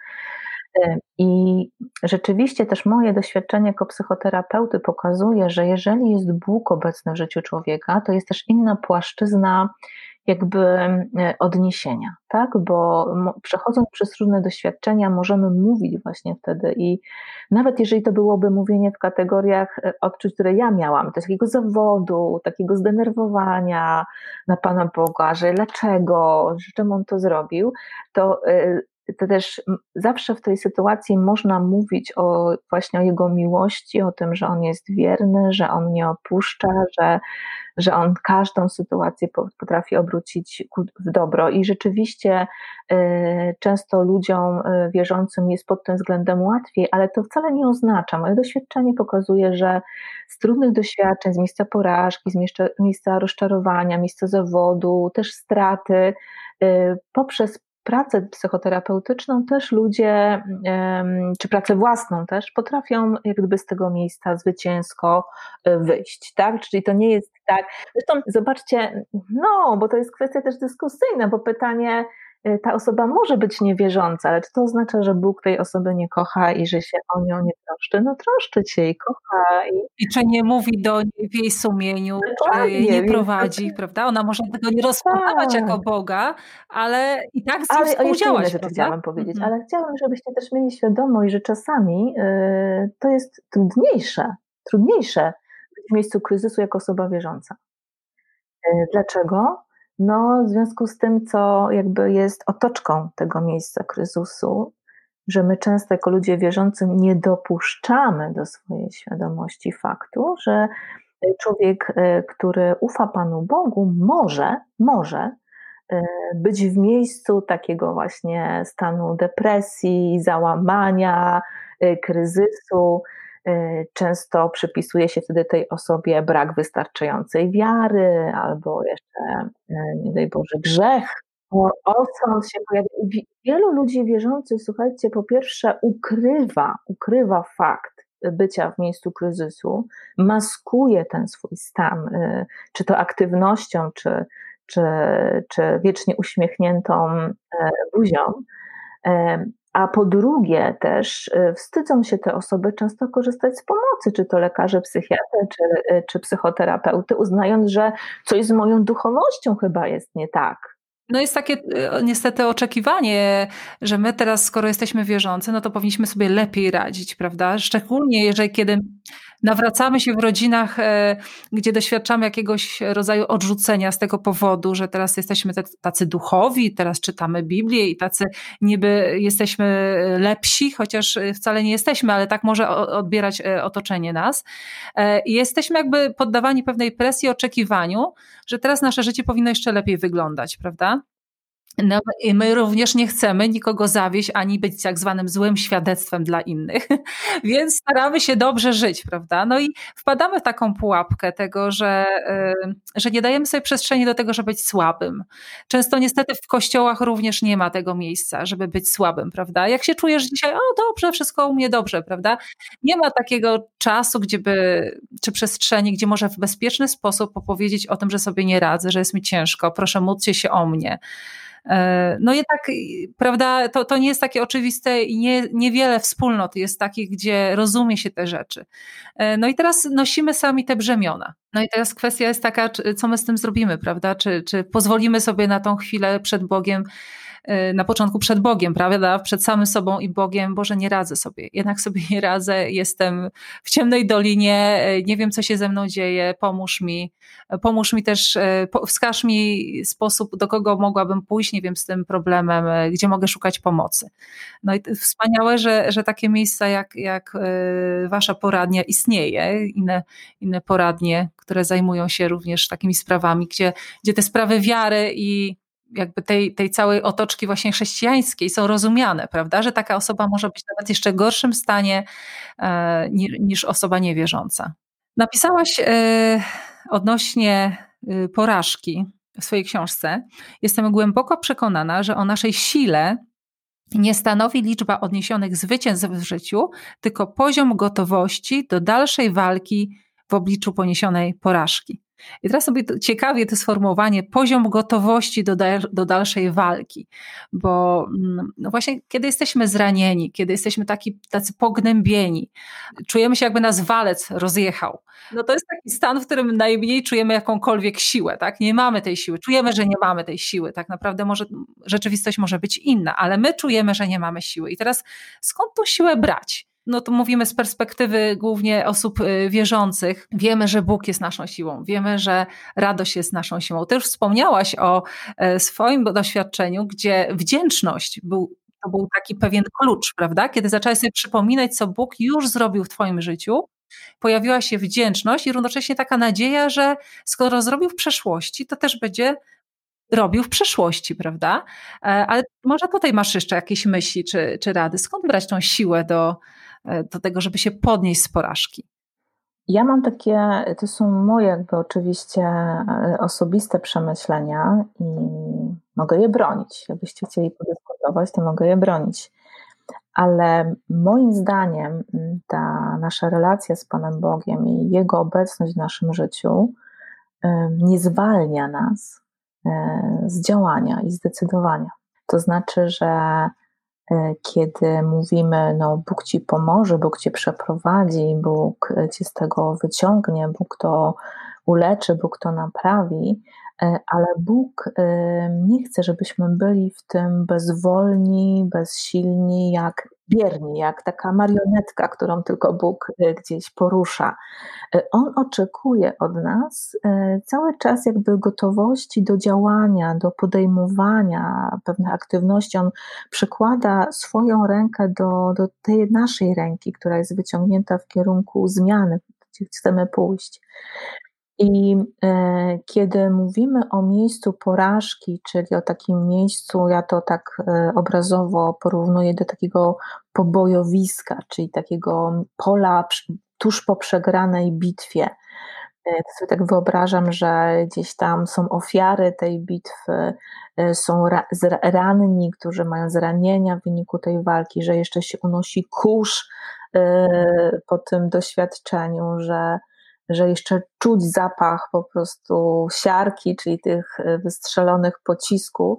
Y, I rzeczywiście też moje doświadczenie jako psychoterapeuty pokazuje, że jeżeli jest Bóg obecny w życiu człowieka, to jest też inna płaszczyzna jakby e, odniesienia, tak? Bo przechodząc przez różne doświadczenia, możemy mówić właśnie wtedy i nawet jeżeli to byłoby mówienie w kategoriach e, odczuć, które ja miałam, takiego zawodu, takiego zdenerwowania na Pana Boga, że dlaczego, że czym On to zrobił, to e, to też zawsze w tej sytuacji można mówić o właśnie o Jego miłości, o tym, że On jest wierny, że On nie opuszcza, że, że On każdą sytuację potrafi obrócić w dobro. I rzeczywiście y, często ludziom y, wierzącym jest pod tym względem łatwiej, ale to wcale nie oznacza, moje doświadczenie pokazuje, że z trudnych doświadczeń, z miejsca porażki, z miejsca rozczarowania, miejsca zawodu, też straty, y, poprzez pracę psychoterapeutyczną też ludzie, czy pracę własną też, potrafią jak gdyby z tego miejsca zwycięsko e, wyjść, tak? Czyli to nie jest tak. Zresztą zobaczcie, no, bo to jest kwestia też dyskusyjna, bo pytanie, ta osoba może być niewierząca, ale czy to oznacza, że Bóg tej osoby nie kocha i że się o nią nie troszczy? No troszczy się i kocha. I, I czy nie mówi do niej w jej sumieniu, czy jej nie prowadzi, prawda? Ona może tego nie rozpoznawać tak. jako Boga, ale i tak z nim ale współdziałać, prawda? chciałam powiedzieć, mhm. ale chciałabym, żebyście też mieli świadomość, że czasami y, to jest trudniejsze, trudniejsze być w miejscu kryzysu jako osoba wierząca. Y, dlaczego? No, w związku z tym, co jakby jest otoczką tego miejsca kryzysu, że my często jako ludzie wierzący nie dopuszczamy do swojej świadomości faktu, że człowiek, e, który ufa Panu Bogu, może, może e, być w miejscu takiego właśnie stanu depresji, załamania, e, kryzysu, Y, często przypisuje się wtedy tej osobie brak wystarczającej wiary, albo jeszcze, y, nie daj Boże, grzech. Osąd się pojawia. Wielu ludzi wierzących, słuchajcie, po pierwsze ukrywa, ukrywa fakt bycia w miejscu kryzysu, maskuje ten swój stan, y, czy to aktywnością, czy, czy, czy wiecznie uśmiechniętą buzią. A po drugie też y, wstydzą się te osoby często korzystać z pomocy, czy to lekarze, psychiatry, czy, y, czy psychoterapeuty, uznając, że coś z moją duchowością chyba jest nie tak. No jest takie y, niestety oczekiwanie, że my teraz, skoro jesteśmy wierzący, no to powinniśmy sobie lepiej radzić, prawda? Szczególnie jeżeli kiedy nawracamy się w rodzinach, e, gdzie doświadczamy jakiegoś rodzaju odrzucenia z tego powodu, że teraz jesteśmy tacy duchowi, teraz czytamy Biblię i tacy niby jesteśmy lepsi, chociaż wcale nie jesteśmy, ale tak może odbierać e, otoczenie nas. E, I jesteśmy jakby poddawani pewnej presji, oczekiwaniu, że teraz nasze życie powinno jeszcze lepiej wyglądać, prawda? No i my również nie chcemy nikogo zawieść, ani być tak zwanym złym świadectwem dla innych, więc staramy się dobrze żyć, prawda? No i wpadamy w taką pułapkę tego, że, że nie dajemy sobie przestrzeni do tego, żeby być słabym. Często niestety w kościołach również nie ma tego miejsca, żeby być słabym, prawda? Jak się czujesz dzisiaj, o dobrze, wszystko u mnie dobrze, prawda? Nie ma takiego czasu, gdzie by, czy przestrzeni, gdzie może w bezpieczny sposób opowiedzieć o tym, że sobie nie radzę, że jest mi ciężko, proszę módlcie się o mnie. E, no jednak, prawda, to, to nie jest takie oczywiste i nie, niewiele wspólnot jest takich, gdzie rozumie się te rzeczy. E, no i teraz nosimy sami te brzemiona. No i teraz kwestia jest taka, co my z tym zrobimy, prawda? Czy, czy pozwolimy sobie na tą chwilę przed Bogiem Y, na początku przed Bogiem, prawda? Przed samym sobą i Bogiem, Boże, nie radzę sobie. Jednak sobie nie radzę, jestem w ciemnej dolinie, y, nie wiem, co się ze mną dzieje, pomóż mi. Pomóż mi też, y, wskaż mi sposób, do kogo mogłabym pójść, nie wiem, z tym problemem, gdzie mogę szukać pomocy. No i wspaniałe, że, że takie miejsca jak, jak Wasza poradnia istnieje, inne, inne poradnie, które zajmują się również takimi sprawami, gdzie, gdzie te sprawy wiary i jakby tej, tej całej otoczki właśnie chrześcijańskiej są rozumiane, prawda? Że taka osoba może być nawet jeszcze gorszym stanie e, niż osoba niewierząca. Napisałaś e, odnośnie e, porażki w swojej książce. Jestem głęboko przekonana, że o naszej sile nie stanowi liczba odniesionych zwycięstw w życiu, tylko poziom gotowości do dalszej walki w obliczu poniesionej porażki. I teraz sobie ciekawie to sformułowanie poziom gotowości do, do dalszej walki, bo mm, no właśnie kiedy jesteśmy zranieni, kiedy jesteśmy taki, tacy pognębieni, czujemy się jakby nas walec rozjechał, no to jest taki stan, w którym najmniej czujemy jakąkolwiek siłę, tak? Nie mamy tej siły, czujemy, że nie mamy tej siły, tak naprawdę może, rzeczywistość może być inna, ale my czujemy, że nie mamy siły. I teraz skąd tą siłę brać? No to mówimy z perspektywy głównie osób y, wierzących. Wiemy, że Bóg jest naszą siłą, wiemy, że radość jest naszą siłą. Też wspomniałaś o e, swoim doświadczeniu, gdzie wdzięczność był to był taki pewien klucz, prawda? Kiedy zaczęłaś sobie przypominać, co Bóg już zrobił w Twoim życiu, pojawiła się wdzięczność i równocześnie taka nadzieja, że skoro zrobił w przeszłości, to też będzie robił w przeszłości, prawda? E, ale może tutaj masz jeszcze jakieś myśli czy, czy rady? Skąd brać tą siłę do, do tego, żeby się podnieść z porażki? Ja mam takie, to są moje jakby oczywiście e, osobiste przemyślenia i mogę je bronić. Jakbyście chcieli podyskutować, to mogę je bronić. Ale moim zdaniem ta nasza relacja z Panem Bogiem i Jego obecność w naszym życiu nie zwalnia nas E, z działania i zdecydowania. To znaczy, że e, kiedy mówimy, no Bóg ci pomoże, Bóg cię przeprowadzi, Bóg cię z tego wyciągnie, Bóg to uleczy, Bóg to naprawi, e, ale Bóg nie chce, żebyśmy byli w tym bezwolni, bezsilni, jak bierni, jak taka marionetka, którą tylko Bóg e, gdzieś porusza. E, on oczekuje od nas e, cały czas jakby gotowości do działania, do podejmowania pewnych aktywności. On przykłada swoją rękę do, do tej naszej ręki, która jest wyciągnięta w kierunku zmiany, gdzie chcemy pójść. I e, kiedy mówimy o miejscu porażki, czyli o takim miejscu, ja to tak e, obrazowo porównuję do takiego pobojowiska, czyli takiego pola tuż po przegranej bitwie. E, to sobie tak wyobrażam, że gdzieś tam są ofiary tej bitwy, są ranni, którzy mają zranienia w wyniku tej walki, że jeszcze się unosi kurz po tym doświadczeniu, że że jeszcze czuć zapach po prostu siarki, czyli tych y, wystrzelonych pocisków.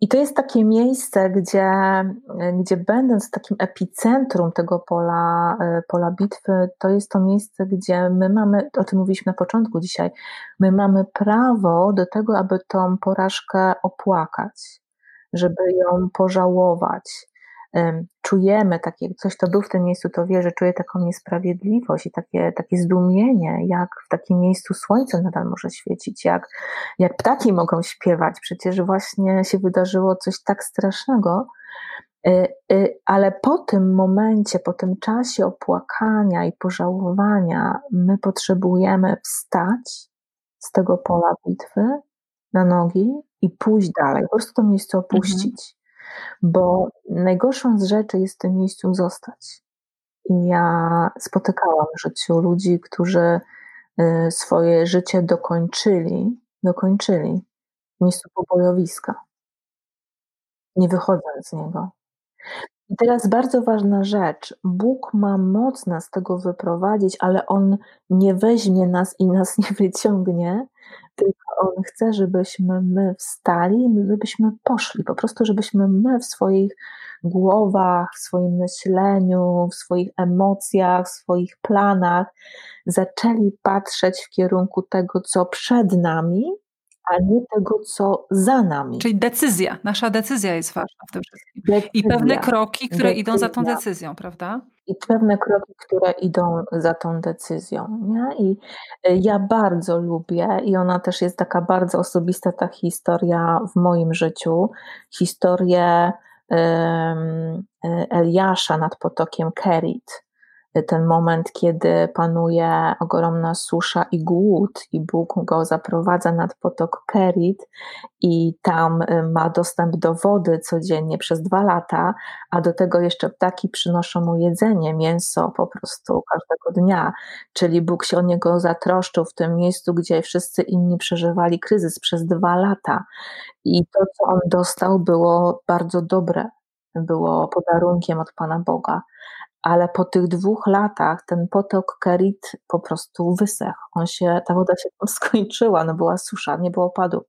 I to jest takie miejsce, gdzie, y, gdzie będąc takim epicentrum tego pola, y, pola bitwy, to jest to miejsce, gdzie my mamy, o tym mówiliśmy na początku dzisiaj, my mamy prawo do tego, aby tą porażkę opłakać, żeby ją pożałować, czujemy takie, coś, kto był w tym miejscu, to wie, że czuje taką niesprawiedliwość i takie, takie zdumienie, jak w takim miejscu słońce nadal może świecić, jak, jak ptaki mogą śpiewać. Przecież właśnie się wydarzyło coś tak strasznego, y, y, ale po tym momencie, po tym czasie opłakania i pożałowania, my potrzebujemy wstać z tego pola bitwy na nogi i pójść dalej, po prostu to miejsce opuścić. Bo najgorszą z rzeczy jest w tym miejscu zostać. I ja spotykałam w życiu ludzi, którzy y, swoje życie dokończyli, dokończyli w miejscu pobojowiska, nie wychodząc z niego. I teraz bardzo ważna rzecz. Bóg ma moc nas z tego wyprowadzić, ale On nie weźmie nas i nas nie wyciągnie, tylko On chce, żebyśmy my wstali, żebyśmy poszli, po prostu żebyśmy my w swoich głowach, w swoim myśleniu, w swoich emocjach, w swoich planach zaczęli patrzeć w kierunku tego, co przed nami, a nie tego, co za nami. Czyli decyzja, nasza decyzja jest ważna w tym wszystkim. Decyzja, I pewne kroki, które decyzja. idą za tą decyzją, prawda? I pewne kroki, które idą za tą decyzją. Nie? I y, ja bardzo lubię, i ona też jest taka bardzo osobista, ta historia w moim życiu, historię um, Eliasza nad potokiem Kerit ten moment, kiedy panuje ogromna susza i głód, i Bóg go zaprowadza nad potok Kerit, i tam y, ma dostęp do wody codziennie przez dwa lata, a do tego jeszcze ptaki przynoszą mu jedzenie, mięso po prostu każdego dnia. Czyli Bóg się o niego zatroszczył w tym miejscu, gdzie wszyscy inni przeżywali kryzys przez dwa lata. I to, co on dostał, było bardzo dobre, było podarunkiem od Pana Boga ale po tych dwóch latach ten potok Kerit po prostu wysechł. On się, ta woda się tam skończyła, no była susza, nie było opadu.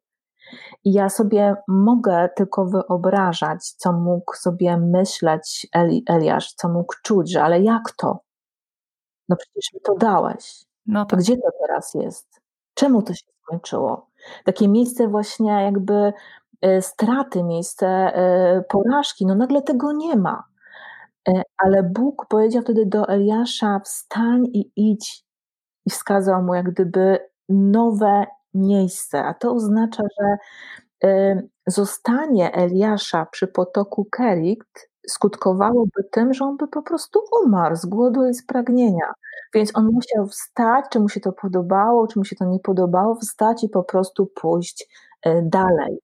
I ja sobie mogę tylko wyobrażać, co mógł sobie myśleć Eli, Eliasz, co mógł czuć, że ale jak to? No przecież mi to dałeś. No tak. Gdzie to teraz jest? Czemu to się skończyło? Takie miejsce właśnie jakby y, straty, miejsce y, porażki, no nagle tego nie ma. E, ale Bóg powiedział wtedy do Eliasza: Wstań i idź. I wskazał mu jak gdyby nowe miejsce. A to oznacza, że zostanie Eliasza przy potoku Kerit skutkowałoby tym, że on by po prostu umarł z głodu i z pragnienia. Więc on musiał wstać, czy mu się to podobało, czy mu się to nie podobało, wstać i po prostu pójść e, dalej.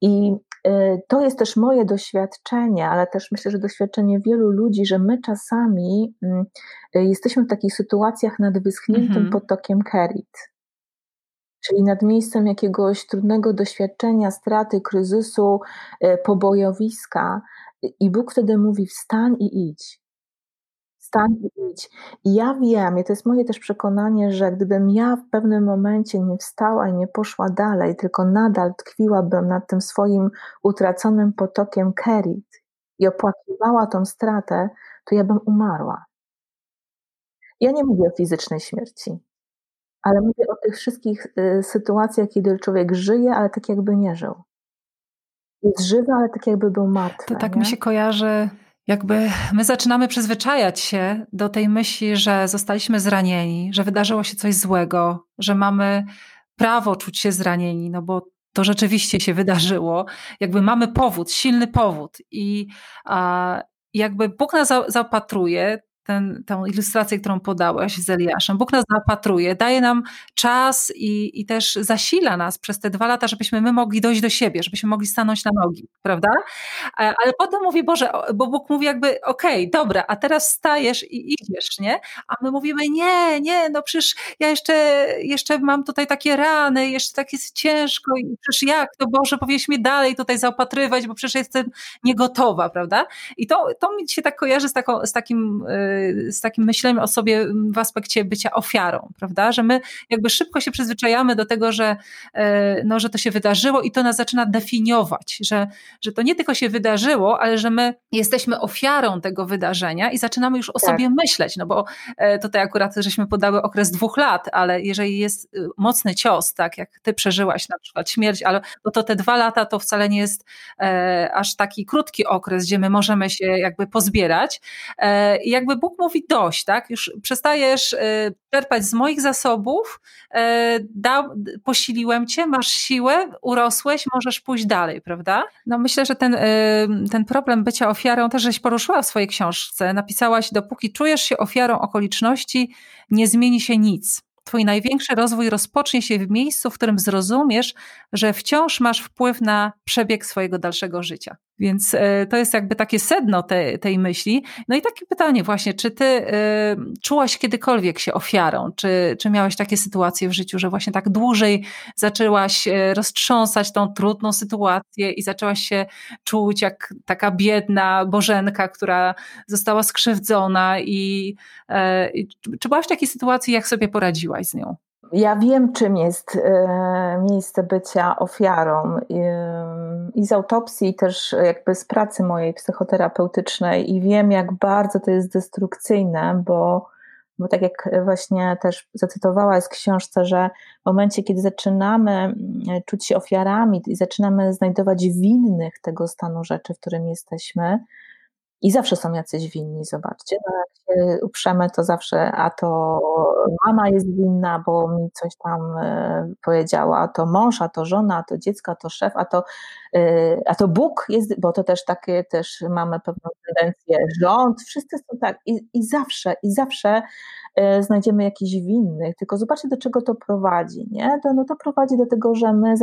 I e, to jest też moje doświadczenie, ale też myślę, że doświadczenie wielu ludzi, że my czasami mm, e, jesteśmy w takich sytuacjach nad wyschniętym mhm. potokiem Kerit czyli nad miejscem jakiegoś trudnego doświadczenia, straty, kryzysu, e, pobojowiska. I Bóg wtedy mówi: wstań i idź. Wstań i idź. I ja wiem, i to jest moje też przekonanie, że gdybym ja w pewnym momencie nie wstała i nie poszła dalej, tylko nadal tkwiłabym nad tym swoim utraconym potokiem Kerit i opłakiwała tą stratę, to ja bym umarła. Ja nie mówię o fizycznej śmierci. Ale mówię o tych wszystkich y, sytuacjach, kiedy człowiek żyje, ale tak jakby nie żył. Jest żywy, ale tak jakby był martwy. To tak nie? mi się kojarzy, jakby my zaczynamy przyzwyczajać się do tej myśli, że zostaliśmy zranieni, że wydarzyło się coś złego, że mamy prawo czuć się zranieni, no bo to rzeczywiście się wydarzyło. Jakby mamy powód, silny powód i a, jakby Bóg nas zaopatruje, ten, tę ilustrację, którą podałeś z Eliaszem. Bóg nas zapatruje, daje nam czas i, i też zasila nas przez te dwa lata, żebyśmy my mogli dojść do siebie, żebyśmy mogli stanąć na nogi, prawda? E, ale potem mówi, Boże, bo Bóg mówi jakby, okej, okay, dobra, a teraz stajesz i idziesz, nie? A my mówimy, nie, nie, no przecież ja jeszcze, jeszcze mam tutaj takie rany, jeszcze tak jest ciężko i przecież jak, to Boże, powinieneś mnie dalej tutaj zaopatrywać, bo przecież jestem niegotowa, prawda? I to, to mi się tak kojarzy z, taką, z takim yy, z takim myśleniem o sobie w aspekcie bycia ofiarą, prawda? Że my jakby szybko się przyzwyczajamy do tego, że, e, no, że to się wydarzyło i to nas zaczyna definiować, że, że to nie tylko się wydarzyło, ale że my jesteśmy ofiarą tego wydarzenia i zaczynamy już o tak. sobie myśleć, no bo e, tutaj akurat żeśmy podały okres dwóch lat, ale jeżeli jest y, mocny cios, tak jak ty przeżyłaś na przykład śmierć, ale no to te dwa lata to wcale nie jest e, aż taki krótki okres, gdzie my możemy się jakby pozbierać e, jakby Bóg mówi dość, tak? Już przestajesz y, czerpać z moich zasobów, y, da, posiliłem cię, masz siłę, urosłeś, możesz pójść dalej, prawda? No myślę, że ten, y, ten problem bycia ofiarą też żeś poruszyła w swojej książce. Napisałaś, dopóki czujesz się ofiarą okoliczności, nie zmieni się nic. Twój największy rozwój rozpocznie się w miejscu, w którym zrozumiesz, że wciąż masz wpływ na przebieg swojego dalszego życia. Więc e, to jest jakby takie sedno te, tej myśli. No i takie pytanie właśnie, czy ty y, czułaś kiedykolwiek się ofiarą? Czy, czy miałaś takie sytuacje w życiu, że właśnie tak dłużej zaczęłaś e, roztrząsać tą trudną sytuację i zaczęłaś się czuć jak taka biedna Bożenka, która została skrzywdzona i, y, czy byłaś w takiej sytuacji, jak sobie poradziłaś z nią? Ja wiem, czym jest e, miejsce bycia ofiarą i z autopsji, też jakby z pracy mojej psychoterapeutycznej, i wiem, jak bardzo to jest destrukcyjne, bo, bo tak jak właśnie też zacytowałaś w książce, że w momencie, kiedy zaczynamy mm, czuć się ofiarami i zaczynamy znajdować winnych tego stanu rzeczy, w którym jesteśmy, i zawsze są jacyś winni, zobaczcie. No jak się uprzemy, to zawsze, a to mama jest winna, bo mi coś tam e, powiedziała, a to mąż, a to żona, a to dziecko, a to szef, a to, e, a to Bóg jest, bo to też takie też mamy pewną tendencję, rząd, wszyscy są tak i, i zawsze, i zawsze e, znajdziemy jakichś winnych, tylko zobaczcie do czego to prowadzi, nie? To, no to prowadzi do tego, że my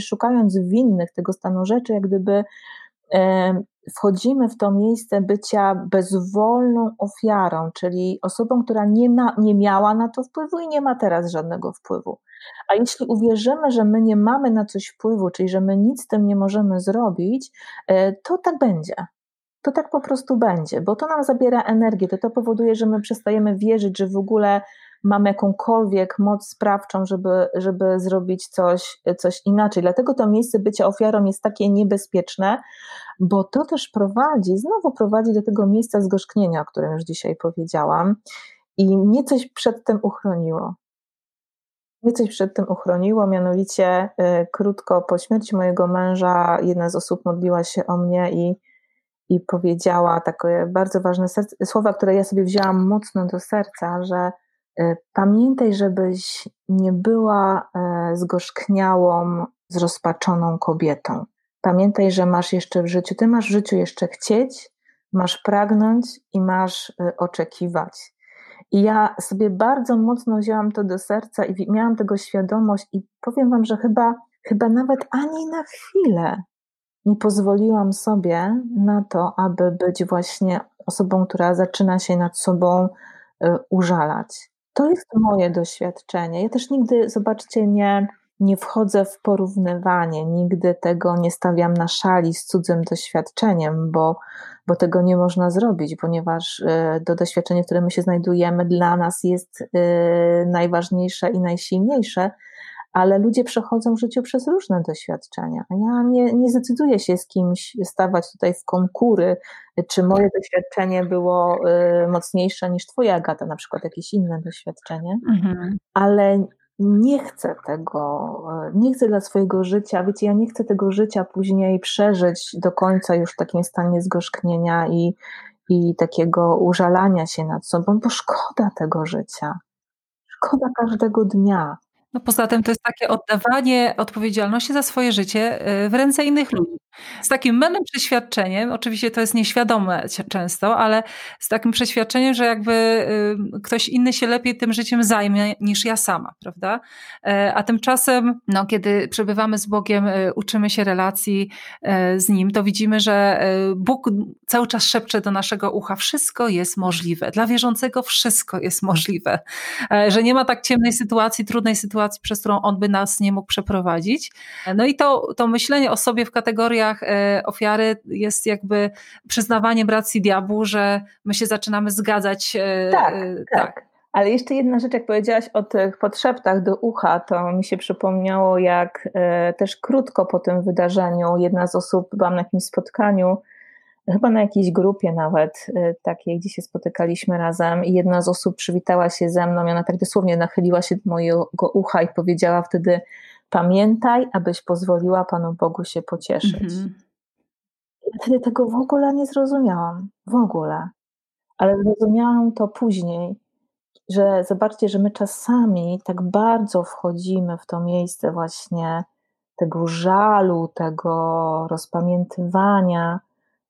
szukając winnych tego stanu rzeczy, jak gdyby wchodzimy w to miejsce bycia bezwolną ofiarą, czyli osobą, która nie, ma, nie miała na to wpływu i nie ma teraz żadnego wpływu. A jeśli uwierzymy, że my nie mamy na coś wpływu, czyli że my nic z tym nie możemy zrobić, e, to tak będzie. To tak po prostu będzie, bo to nam zabiera energię, to to powoduje, że my przestajemy wierzyć, że w ogóle mamy jakąkolwiek moc sprawczą, żeby, żeby zrobić coś, coś inaczej. Dlatego to miejsce bycia ofiarą jest takie niebezpieczne, bo to też prowadzi, znowu prowadzi do tego miejsca zgorzknienia, o którym już dzisiaj powiedziałam. I mnie coś przed tym uchroniło. Mnie coś przed tym uchroniło, mianowicie y, krótko po śmierci mojego męża jedna z osób modliła się o mnie i, i powiedziała takie bardzo ważne serce, słowa, które ja sobie wzięłam mocno do serca, że pamiętaj, żebyś nie była y, zgorzkniałą zrozpaczoną kobietą. Pamiętaj, że masz jeszcze w życiu, ty masz w życiu jeszcze chcieć, masz pragnąć i masz y, oczekiwać. I ja sobie bardzo mocno wzięłam to do serca i miałam tego świadomość, i powiem Wam, że chyba, chyba nawet ani na chwilę nie pozwoliłam sobie na to, aby być właśnie osobą, która zaczyna się nad sobą użalać. To jest moje doświadczenie. Ja też nigdy, zobaczcie, nie, nie wchodzę w porównywanie, nigdy tego nie stawiam na szali z cudzym doświadczeniem, bo, bo tego nie można zrobić, ponieważ y, to doświadczenie, w którym my się znajdujemy, dla nas jest y, najważniejsze i najsilniejsze, ale ludzie przechodzą w życiu przez różne doświadczenia. Ja nie, nie zdecyduję się z kimś stawać tutaj w konkury, czy moje doświadczenie było y, mocniejsze niż Twoja, Agata, na przykład jakieś inne doświadczenie, mhm. ale nie chcę tego, nie chcę dla swojego życia, wiecie, ja nie chcę tego życia później przeżyć do końca już w takim stanie zgorzknienia i, i takiego użalania się nad sobą, bo szkoda tego życia. Szkoda każdego dnia. No poza tym to jest takie oddawanie odpowiedzialności za swoje życie y, w ręce innych ludzi. Z takim mylnym przeświadczeniem, oczywiście to jest nieświadome często, ale z takim przeświadczeniem, że jakby y, ktoś inny się lepiej tym życiem zajmie niż ja sama, prawda? E, a tymczasem, no, kiedy przebywamy z Bogiem, y, uczymy się relacji e, z Nim, to widzimy, że y, Bóg cały czas szepcze do naszego ucha, wszystko jest możliwe. Dla wierzącego wszystko jest możliwe. E, że nie ma tak ciemnej sytuacji, trudnej sytuacji, przez którą On by nas nie mógł przeprowadzić. No i to, to myślenie o sobie w kategoriach E, ofiary jest jakby przyznawaniem racji diabłu, że my się zaczynamy zgadzać. E, tak, e, tak. tak. Ale jeszcze jedna rzecz, jak powiedziałaś o tych podszeptach do ucha, to mi się przypomniało, jak też krótko po tym wydarzeniu jedna z osób, byłam na jakimś spotkaniu, chyba na jakiejś grupie nawet takiej, gdzie się spotykaliśmy razem i jedna z osób przywitała się ze mną i ona tak dosłownie nachyliła się do mojego ucha i powiedziała wtedy Pamiętaj, abyś pozwoliła Panu Bogu się pocieszyć. Mhm. Ja wtedy tego w ogóle nie zrozumiałam. W ogóle. Ale zrozumiałam to później, że zobaczcie, że my czasami tak bardzo wchodzimy w to miejsce właśnie tego żalu, tego rozpamiętywania,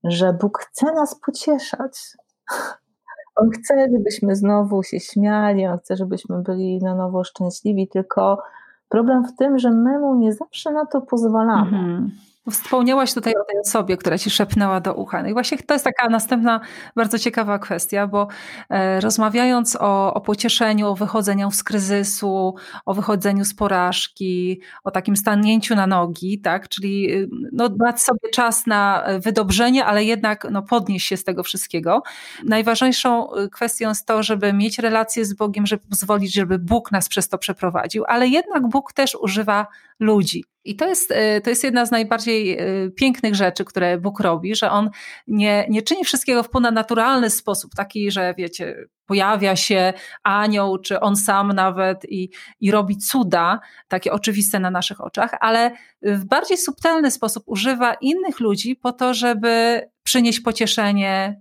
że Bóg chce nas pocieszać. On chce, żebyśmy znowu się śmiali, on chce, żebyśmy byli na nowo szczęśliwi, tylko Problem w tym, że my mu nie zawsze na to pozwalamy. Mhm. Wspomniałaś tutaj o tej osobie, która ci szepnęła do ucha. No i właśnie to jest taka następna bardzo ciekawa kwestia, bo e, rozmawiając o, o pocieszeniu, o wychodzeniu z kryzysu, o wychodzeniu z porażki, o takim stanięciu na nogi, tak, czyli y, no, dać sobie czas na wydobrzenie, ale jednak no, podnieść się z tego wszystkiego. Najważniejszą y, kwestią jest to, żeby mieć relację z Bogiem, żeby pozwolić, żeby Bóg nas przez to przeprowadził, ale jednak Bóg też używa ludzi. I to jest, y, to jest jedna z najbardziej y, pięknych rzeczy, które Bóg robi, że On nie, nie czyni wszystkiego w ponadnaturalny sposób, taki, że wiecie, pojawia się anioł, czy On sam nawet i, i robi cuda, takie oczywiste na naszych oczach, ale w bardziej subtelny sposób używa innych ludzi po to, żeby przynieść pocieszenie,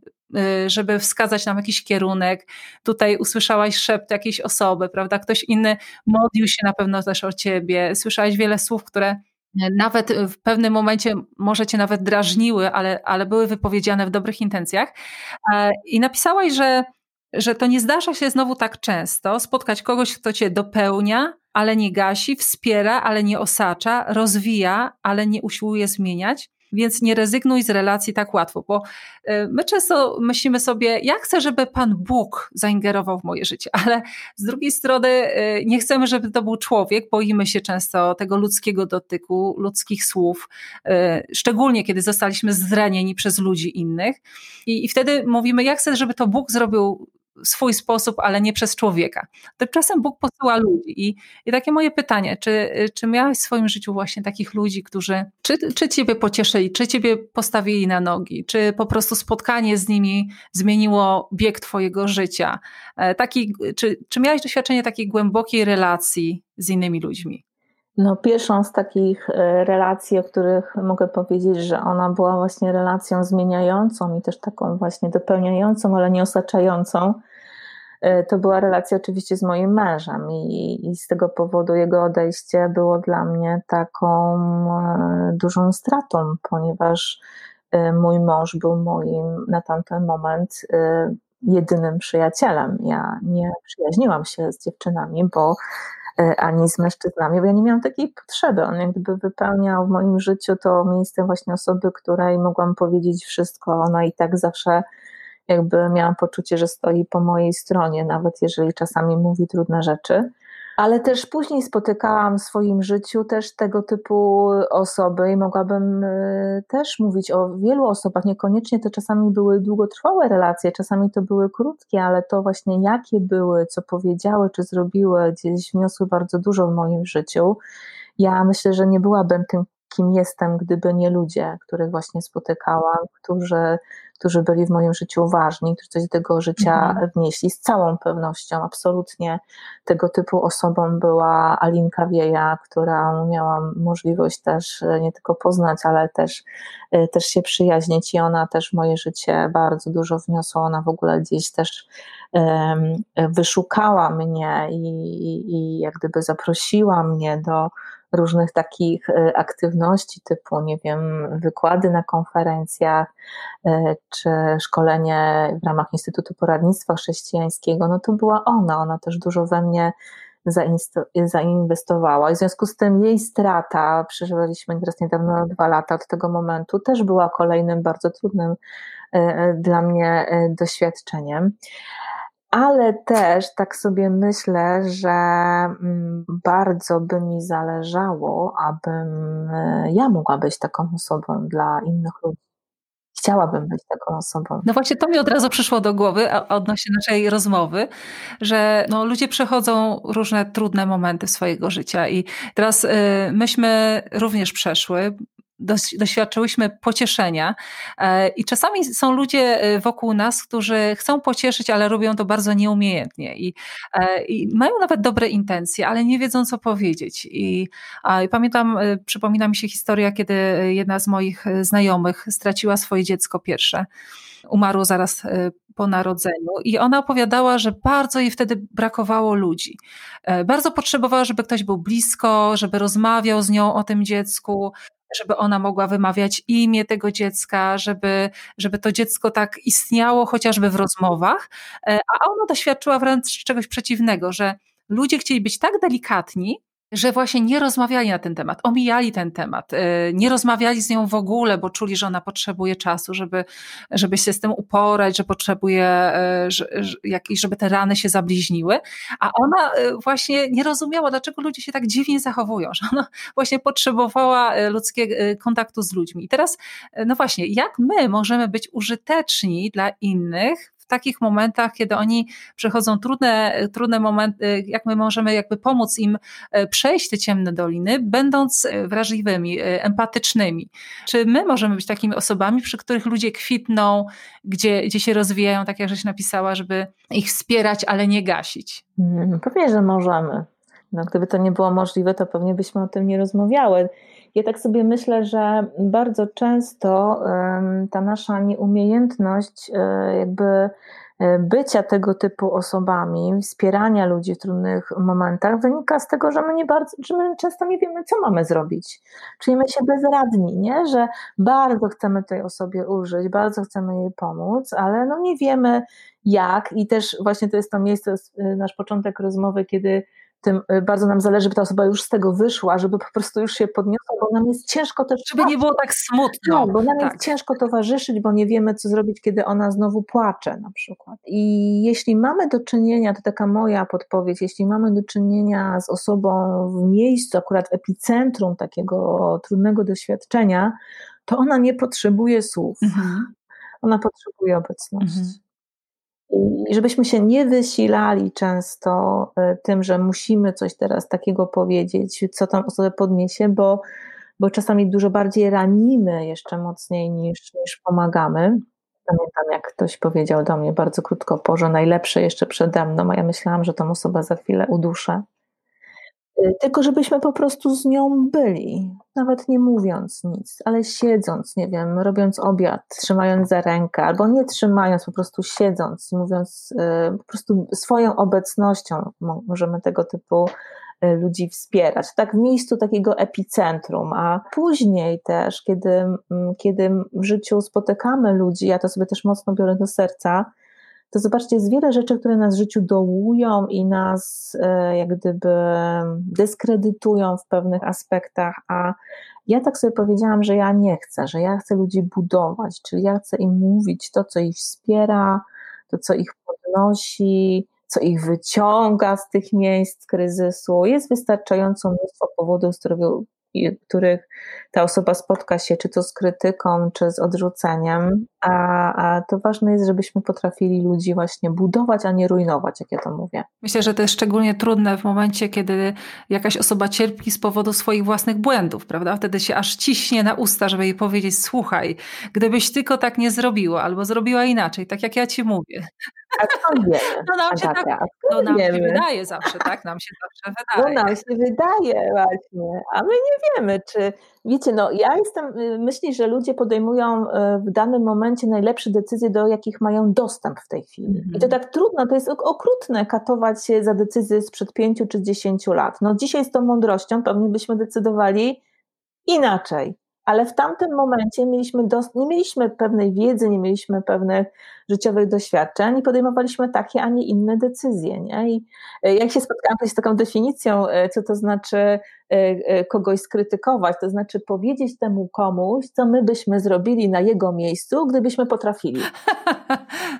żeby wskazać nam jakiś kierunek. Tutaj usłyszałaś szept jakiejś osoby, prawda? Ktoś inny modlił się na pewno też o ciebie. Słyszałaś wiele słów, które nawet w pewnym momencie może cię nawet drażniły, ale, ale były wypowiedziane w dobrych intencjach. I napisałaś, że, że to nie zdarza się znowu tak często spotkać kogoś, kto cię dopełnia, ale nie gasi, wspiera, ale nie osacza, rozwija, ale nie usiłuje zmieniać więc nie rezygnuj z relacji tak łatwo, bo y, my często myślimy sobie, jak chcę, żeby Pan Bóg zaingerował w moje życie, ale z drugiej strony y, nie chcemy, żeby to był człowiek, boimy się często tego ludzkiego dotyku, ludzkich słów, y, szczególnie kiedy zostaliśmy zranieni przez ludzi innych. I, i wtedy mówimy, jak chcę, żeby to Bóg zrobił swój sposób, ale nie przez człowieka. Tymczasem Bóg posyła ludzi. I, i takie moje pytanie, czy, czy miałeś w swoim życiu właśnie takich ludzi, którzy czy, czy ciebie pocieszyli, czy ciebie postawili na nogi, czy po prostu spotkanie z nimi zmieniło bieg twojego życia? E, taki, czy, czy miałeś doświadczenie takiej głębokiej relacji z innymi ludźmi? No, pierwszą z takich e, relacji, o których mogę powiedzieć, że ona była właśnie relacją zmieniającą i też taką właśnie dopełniającą, ale nie osaczającą, e, to była relacja oczywiście z moim mężem i, i z tego powodu jego odejście było dla mnie taką e, dużą stratą, ponieważ mój mąż był moim na tamten moment jedynym przyjacielem. Ja nie przyjaźniłam się z dziewczynami, bo ani z mężczyznami, bo ja nie miałam takiej potrzeby. On jak gdyby wypełniał w moim życiu to miejsce właśnie osoby, której mogłam powiedzieć wszystko. Ona i tak zawsze jakby miałam poczucie, że stoi po mojej stronie, nawet jeżeli czasami mówi trudne rzeczy. Ale też później spotykałam w swoim życiu też tego typu osoby i mogłabym y, też mówić o wielu osobach. Niekoniecznie to czasami były długotrwałe relacje, czasami to były krótkie, ale to właśnie jakie były, co powiedziały, czy zrobiły, gdzieś wniosły bardzo dużo w moim życiu. Ja myślę, że nie byłabym tym kim jestem, gdyby nie ludzie, których właśnie spotykałam, którzy, którzy byli w moim życiu ważni, którzy coś do tego życia mhm. wnieśli. Z całą pewnością, absolutnie tego typu osobą była Alinka Wieja, która miałam możliwość też e, nie tylko poznać, ale też, e, też się przyjaźnić i ona też w moje życie bardzo dużo wniosła. Ona w ogóle gdzieś też wyszukała mnie i, i, i jak gdyby zaprosiła mnie do różnych takich e, aktywności typu, nie wiem, wykłady na konferencjach, e, czy szkolenie w ramach Instytutu Poradnictwa Chrześcijańskiego, no to była ona, ona też dużo we mnie zainwestowała. I w związku z tym jej strata, przeżywaliśmy teraz niedawno dwa lata od tego momentu, też była kolejnym bardzo trudnym e, dla mnie doświadczeniem ale też tak sobie myślę, że mm, bardzo by mi zależało, abym e, ja mogła być taką osobą dla innych ludzi. Chciałabym być taką osobą. No właśnie to mi od razu przyszło do głowy odnośnie naszej rozmowy, że no, ludzie przechodzą różne trudne momenty swojego życia i teraz y, myśmy również przeszły, doświadczyłyśmy pocieszenia. E, I czasami są ludzie e, wokół nas, którzy chcą pocieszyć, ale robią to bardzo nieumiejętnie i, e, i mają nawet dobre intencje, ale nie wiedzą, co powiedzieć. I, i pamiętam, przypomina mi się historia, kiedy jedna z moich znajomych straciła swoje dziecko pierwsze. Umarło zaraz po narodzeniu i ona opowiadała, że bardzo jej wtedy brakowało ludzi. Bardzo potrzebowała, żeby ktoś był blisko, żeby rozmawiał z nią o tym dziecku, żeby ona mogła wymawiać imię tego dziecka, żeby, żeby to dziecko tak istniało chociażby w rozmowach, e, a ona doświadczyła wręcz czegoś przeciwnego, że ludzie chcieli być tak delikatni, że właśnie nie rozmawiali na ten temat, omijali ten temat, y, nie rozmawiali z nią w ogóle, bo czuli, że ona potrzebuje czasu, żeby, żeby się z tym uporać, że potrzebuje, y, żeby te rany się zabliźniły, a ona y, właśnie nie rozumiała, dlaczego ludzie się tak dziwnie zachowują, że ona właśnie potrzebowała ludzkiego kontaktu z ludźmi. I teraz, no właśnie, jak my możemy być użyteczni dla innych w takich momentach, kiedy oni przechodzą trudne, trudne momenty, jak my możemy jakby pomóc im e, przejść te ciemne doliny, będąc e, wrażliwymi, e, empatycznymi. Czy my możemy być takimi osobami, przy których ludzie kwitną, gdzie, gdzie się rozwijają, tak jak żeś napisała, żeby ich wspierać, ale nie gasić? Hmm, pewnie, że możemy. No, gdyby to nie było możliwe, to pewnie byśmy o tym nie rozmawiały. Ja tak sobie myślę, że bardzo często ta nasza nieumiejętność e, jakby e, bycia tego typu osobami, wspierania ludzi w trudnych momentach wynika z tego, że my, nie bardzo, że my często nie wiemy, co mamy zrobić. Czujemy się bezradni, nie? że bardzo chcemy tej osobie użyć, bardzo chcemy jej pomóc, ale no nie wiemy jak i też właśnie to jest to miejsce, e, nasz początek rozmowy, kiedy tym y, bardzo nam zależy, by ta osoba już z tego wyszła, żeby po prostu już się podniosła, bo nam jest ciężko też. Żeby nie było tak smutno. No, bo nam tak. jest ciężko towarzyszyć, bo nie wiemy, co zrobić, kiedy ona znowu płacze na przykład. I jeśli mamy do czynienia, to taka moja podpowiedź, jeśli mamy do czynienia z osobą w miejscu, akurat w epicentrum takiego trudnego doświadczenia, to ona nie potrzebuje słów. Mhm. Ona potrzebuje obecności. Mhm. I żebyśmy się nie wysilali często e, tym, że musimy coś teraz takiego powiedzieć, co tam osobę podniesie, bo, bo czasami dużo bardziej ranimy jeszcze mocniej niż, niż pomagamy. Pamiętam, jak ktoś powiedział do mnie bardzo krótko po, że najlepsze jeszcze przede mną, a ja myślałam, że tą osobę za chwilę uduszę. Tylko żebyśmy po prostu z nią byli, nawet nie mówiąc nic, ale siedząc, nie wiem, robiąc obiad, trzymając za rękę, albo nie trzymając, po prostu siedząc, mówiąc y, po prostu swoją obecnością możemy tego typu y, ludzi wspierać. Tak w miejscu takiego epicentrum, a później też, kiedy, kiedy w życiu spotykamy ludzi, ja to sobie też mocno biorę do serca, to zobaczcie, jest wiele rzeczy, które nas w życiu dołują i nas e, jak gdyby dyskredytują w pewnych aspektach, a ja tak sobie powiedziałam, że ja nie chcę, że ja chcę ludzi budować, czyli ja chcę im mówić to, co ich wspiera, to, co ich podnosi, co ich wyciąga z tych miejsc kryzysu. Jest wystarczająco mnóstwo powodów, z którego których ta osoba spotka się, czy to z krytyką, czy z odrzuceniem, a, a to ważne jest, żebyśmy potrafili ludzi właśnie budować, a nie rujnować, jak ja to mówię. Myślę, że to jest szczególnie trudne w momencie, kiedy jakaś osoba cierpi z powodu swoich własnych błędów, prawda? Wtedy się aż ciśnie na usta, żeby jej powiedzieć, słuchaj, gdybyś tylko tak nie zrobiła, albo zrobiła inaczej, tak jak ja ci mówię. A skąd wiemy? No nam się, tak, no nam się wydaje zawsze, tak? Nam się zawsze wydaje. No nam się wydaje właśnie, a my nie wiemy, czy wiecie, no ja jestem, y, myślę, że ludzie podejmują y, w danym momencie najlepsze decyzje, do jakich mają dostęp w tej chwili. Mm -hmm. I to mhm. tak trudno, to jest okrutne katować się za decyzje sprzed pięciu czy dziesięciu lat. No dzisiaj z tą mądrością pewnie byśmy decydowali inaczej ale w tamtym momencie mieliśmy nie mieliśmy pewnej wiedzy, nie mieliśmy pewnych życiowych doświadczeń i podejmowaliśmy takie, a nie inne decyzje. Nie? I e, jak się spotkałam z taką definicją, e, co to znaczy e, kogoś skrytykować, to znaczy powiedzieć temu komuś, co my byśmy zrobili na jego miejscu, gdybyśmy potrafili.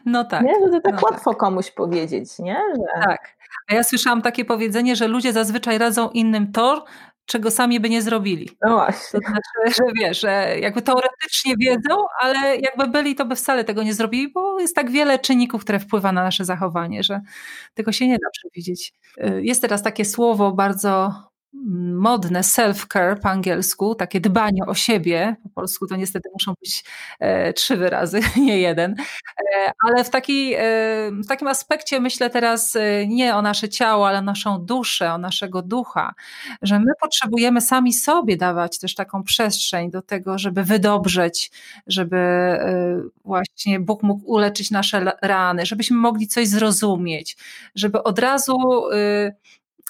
No tak. Nie? Że to tak no łatwo tak. komuś powiedzieć, nie? Że... Tak. A ja słyszałam takie powiedzenie, że ludzie zazwyczaj radzą innym to, czego sami by nie zrobili. No właśnie. To znaczy, że wiesz, że jakby teoretycznie wiedzą, ale jakby byli, to by wcale tego nie zrobili, bo jest tak wiele czynników, które wpływa na nasze zachowanie, że tego się nie da przewidzieć. Y, jest teraz takie słowo bardzo modne self-care po angielsku, takie dbanie o siebie, po polsku to niestety muszą być e, trzy wyrazy, nie jeden, e, ale w, taki, e, w takim aspekcie myślę teraz e, nie o nasze ciało, ale o naszą duszę, o naszego ducha, że my potrzebujemy sami sobie dawać też taką przestrzeń do tego, żeby wydobrzeć, żeby e, właśnie Bóg mógł uleczyć nasze rany, żebyśmy mogli coś zrozumieć, żeby od razu e,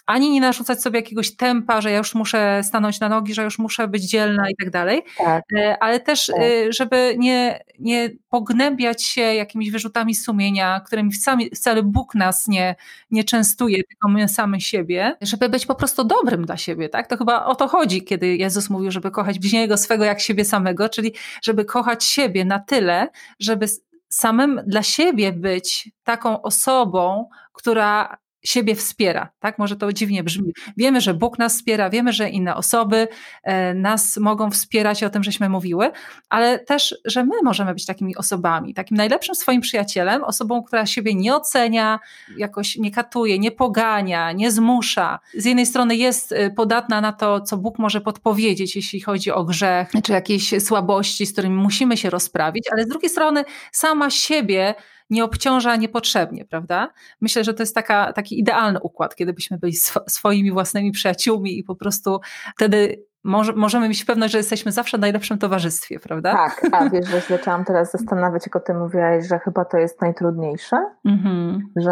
ani nie narzucać sobie jakiegoś tempa, że ja już muszę stanąć na nogi, że już muszę być dzielna i tak dalej, tak. E, ale też, tak. E, żeby nie, nie pognębiać się jakimiś wyrzutami sumienia, którymi wcale Bóg nas nie, nie częstuje, tylko my sami siebie, żeby być po prostu dobrym dla siebie, tak? To chyba o to chodzi, kiedy Jezus mówił, żeby kochać bliźniego swego jak siebie samego, czyli żeby kochać siebie na tyle, żeby samym dla siebie być taką osobą, która siebie wspiera, tak? Może to dziwnie brzmi. Wiemy, że Bóg nas wspiera, wiemy, że inne osoby e, nas mogą wspierać, o tym żeśmy mówiły, ale też, że my możemy być takimi osobami, takim najlepszym swoim przyjacielem, osobą, która siebie nie ocenia, jakoś nie katuje, nie pogania, nie zmusza. Z jednej strony jest e, podatna na to, co Bóg może podpowiedzieć, jeśli chodzi o grzech, czy jakieś słabości, z którymi musimy się rozprawić, ale z drugiej strony sama siebie nie obciąża niepotrzebnie, prawda? Myślę, że to jest taka, taki idealny układ, kiedy byśmy byli sw swoimi własnymi przyjaciółmi i po prostu wtedy może, możemy mieć pewność, że jesteśmy zawsze w najlepszym towarzystwie, prawda? Tak, a wiesz, że zaczęłam teraz zastanawiać, jak o tym mówiłaś, że chyba to jest najtrudniejsze, mm-hmm. że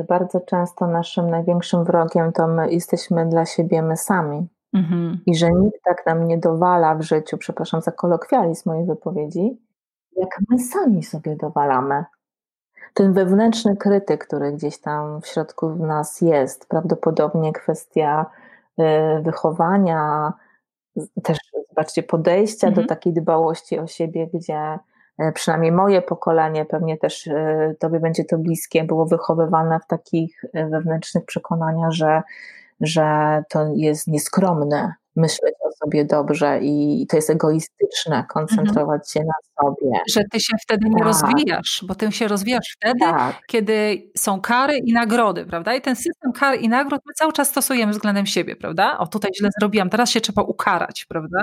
y, bardzo często naszym największym wrogiem to my jesteśmy dla siebie my sami. Mm-hmm. I że nikt tak nam nie dowala w życiu, przepraszam za kolokwializm mojej wypowiedzi, jak my sami sobie dowalamy ten wewnętrzny krytyk, który gdzieś tam w środku w nas jest, prawdopodobnie kwestia y, wychowania, też zobaczcie, podejścia mhm. do takiej dbałości o siebie, gdzie y, przynajmniej moje pokolenie, pewnie też y, tobie będzie to bliskie, było wychowywane w takich wewnętrznych przekonaniach, że, że to jest nieskromne, myśleć o sobie dobrze i to jest egoistyczne koncentrować mhm. się na sobie. Że ty się wtedy nie tak. rozwijasz, bo ty się rozwijasz wtedy, tak. kiedy są kary i nagrody, prawda? I ten system kar i nagród my cały czas stosujemy względem siebie, prawda? O tutaj źle zrobiłam, teraz się trzeba ukarać, prawda?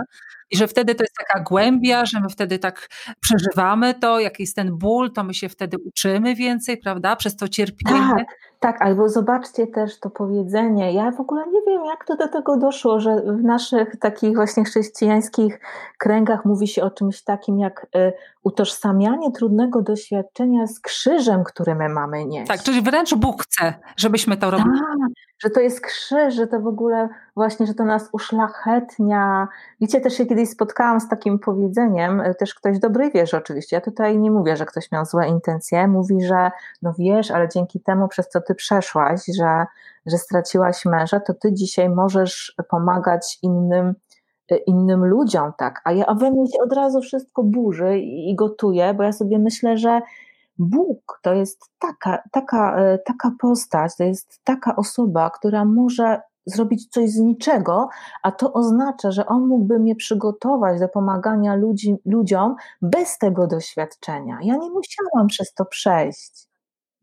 I że wtedy to jest taka głębia, że my wtedy tak przeżywamy to, jaki jest ten ból, to my się wtedy uczymy więcej, prawda? Przez to cierpiemy. Tak Tak, albo zobaczcie też to powiedzenie. Ja w ogóle nie wiem, jak to do tego doszło, że w naszych takich właśnie chrześcijańskich kręgach mówi się o czymś takim jak y, utożsamianie trudnego doświadczenia z krzyżem, który my mamy nieść. Tak, czyli wręcz Bóg chce, żebyśmy to robili. Tak, że to jest krzyż, że to w ogóle właśnie, że to nas uszlachetnia. Wiecie, też się kiedyś spotkałam z takim powiedzeniem, y, też ktoś dobry wierzy oczywiście, ja tutaj nie mówię, że ktoś miał złe intencje, mówi, że no wiesz, ale dzięki temu, przez co ty przeszłaś, że, że straciłaś męża, to ty dzisiaj możesz pomagać innym innym ludziom, tak, a, ja, a we mnie się od razu wszystko burzy i, i gotuje, bo ja sobie myślę, że Bóg to jest taka, taka, e, taka postać, to jest taka osoba, która może zrobić coś z niczego, a to oznacza, że on mógłby mnie przygotować do pomagania ludzi, ludziom bez tego doświadczenia. Ja nie musiałam przez to przejść.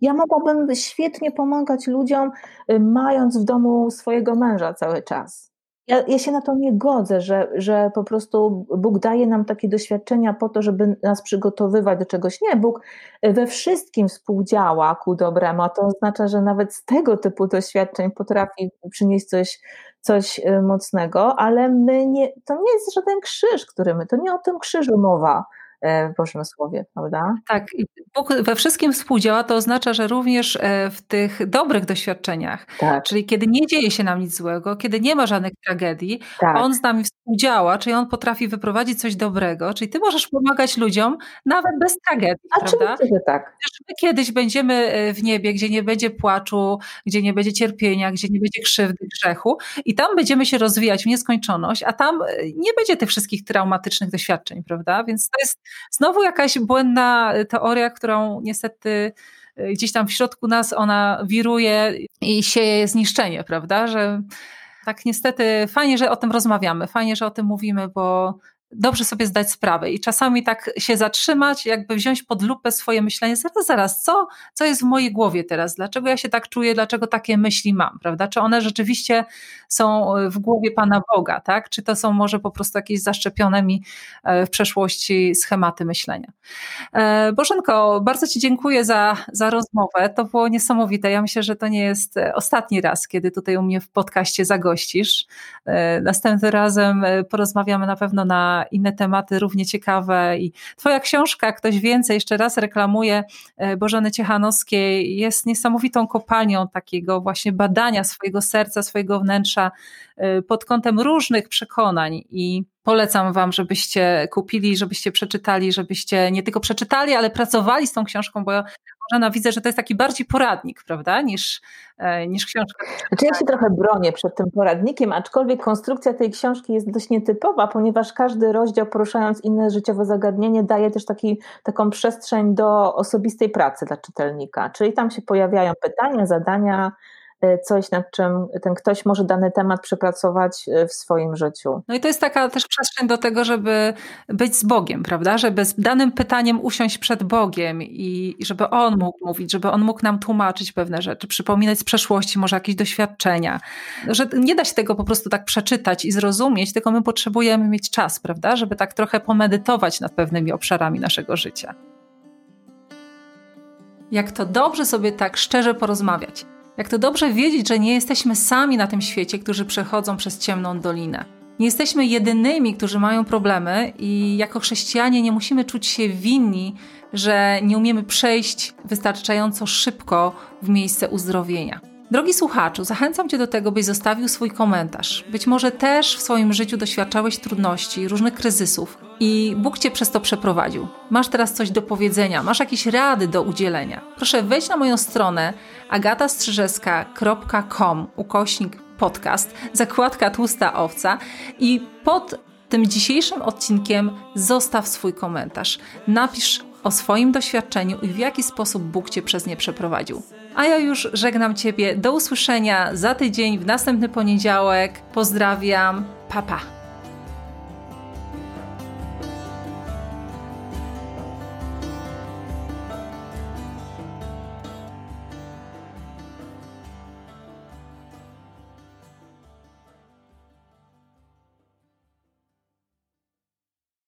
Ja mogłabym świetnie pomagać ludziom, y, mając w domu swojego męża cały czas. Ja, ja się na to nie godzę, że, że po prostu Bóg daje nam takie doświadczenia po to, żeby nas przygotowywać do czegoś. Nie, Bóg we wszystkim współdziała ku dobremu, a to oznacza, że nawet z tego typu doświadczeń potrafi przynieść coś, coś y, mocnego, ale my nie, to nie jest żaden krzyż, który my, to nie o tym krzyżu mowa. E, w Bożym Słowie, prawda? Tak, Bóg we wszystkim współdziała, to oznacza, że również e, w tych dobrych doświadczeniach, tak. czyli kiedy nie dzieje się nam nic złego, kiedy nie ma żadnych tragedii, tak. On z nami współdziała, czyli On potrafi wyprowadzić coś dobrego, czyli Ty możesz pomagać ludziom nawet bez tragedii, A prawda? że tak. My kiedyś będziemy e, w niebie, gdzie nie będzie płaczu, gdzie nie będzie cierpienia, gdzie nie będzie krzywdy, grzechu i tam będziemy się rozwijać w nieskończoność, a tam nie będzie tych wszystkich traumatycznych doświadczeń, prawda? Więc to jest Znowu jakaś błędna teoria, którą niestety y, gdzieś tam w środku nas ona wiruje i sieje zniszczenie, prawda? Że tak niestety fajnie, że o tym rozmawiamy, fajnie, że o tym mówimy, bo dobrze sobie zdać sprawę i czasami tak się zatrzymać, jakby wziąć pod lupę swoje myślenie, zaraz, zaraz, co, co jest w mojej głowie teraz, dlaczego ja się tak czuję, dlaczego takie myśli mam, prawda, czy one rzeczywiście są w głowie Pana Boga, tak, czy to są może po prostu jakieś zaszczepione mi e, w przeszłości schematy myślenia. E, Bożenko, bardzo Ci dziękuję za, za rozmowę, to było niesamowite, ja myślę, że to nie jest ostatni raz, kiedy tutaj u mnie w podcaście zagościsz, e, następnym razem porozmawiamy na pewno na inne tematy równie ciekawe. I Twoja książka, ktoś więcej, jeszcze raz reklamuje e, Bożeny Ciechanowskiej, jest niesamowitą kopalnią takiego właśnie badania swojego serca, swojego wnętrza e, pod kątem różnych przekonań i polecam Wam, żebyście kupili, żebyście przeczytali, żebyście nie tylko przeczytali, ale pracowali z tą książką, bo Bożena, widzę, że to jest taki bardziej poradnik, prawda, niż, e, niż książka. Znaczy ja się trochę bronię przed tym poradnikiem, aczkolwiek konstrukcja tej książki jest dość nietypowa, ponieważ każdy rozdział poruszając inne życiowe zagadnienie daje też taki, taką przestrzeń do osobistej pracy dla czytelnika, czyli tam się pojawiają pytania, zadania, coś, nad czym ten ktoś może dany temat przepracować e, w swoim życiu. No i to jest taka też przestrzeń do tego, żeby być z Bogiem, prawda? Żeby z danym pytaniem usiąść przed Bogiem i żeby On mógł mówić, żeby On mógł nam tłumaczyć pewne rzeczy, przypominać z przeszłości może jakieś doświadczenia. Że nie da się tego po prostu tak przeczytać i zrozumieć, tylko my potrzebujemy mieć czas, prawda? Żeby tak trochę pomedytować nad pewnymi obszarami naszego życia. Jak to dobrze sobie tak szczerze porozmawiać. Jak to dobrze wiedzieć, że nie jesteśmy sami na tym świecie, którzy przechodzą przez ciemną dolinę. Nie jesteśmy jedynymi, którzy mają problemy, i jako chrześcijanie nie musimy czuć się winni, że nie umiemy przejść wystarczająco szybko w miejsce uzdrowienia. Drogi słuchaczu, zachęcam Cię do tego, byś zostawił swój komentarz. Być może też w swoim życiu doświadczałeś trudności, różnych kryzysów i Bóg Cię przez to przeprowadził. Masz teraz coś do powiedzenia, masz jakieś rady do udzielenia. Proszę wejdź na moją stronę agatastrzyżewska.com ukośnik podcast, zakładka tłusta owca i pod tym dzisiejszym odcinkiem zostaw swój komentarz. Napisz o swoim doświadczeniu i w jaki sposób Bóg Cię przez nie przeprowadził. A ja już żegnam Ciebie. Do usłyszenia za tydzień, w następny poniedziałek. Pozdrawiam. Papa. Pa.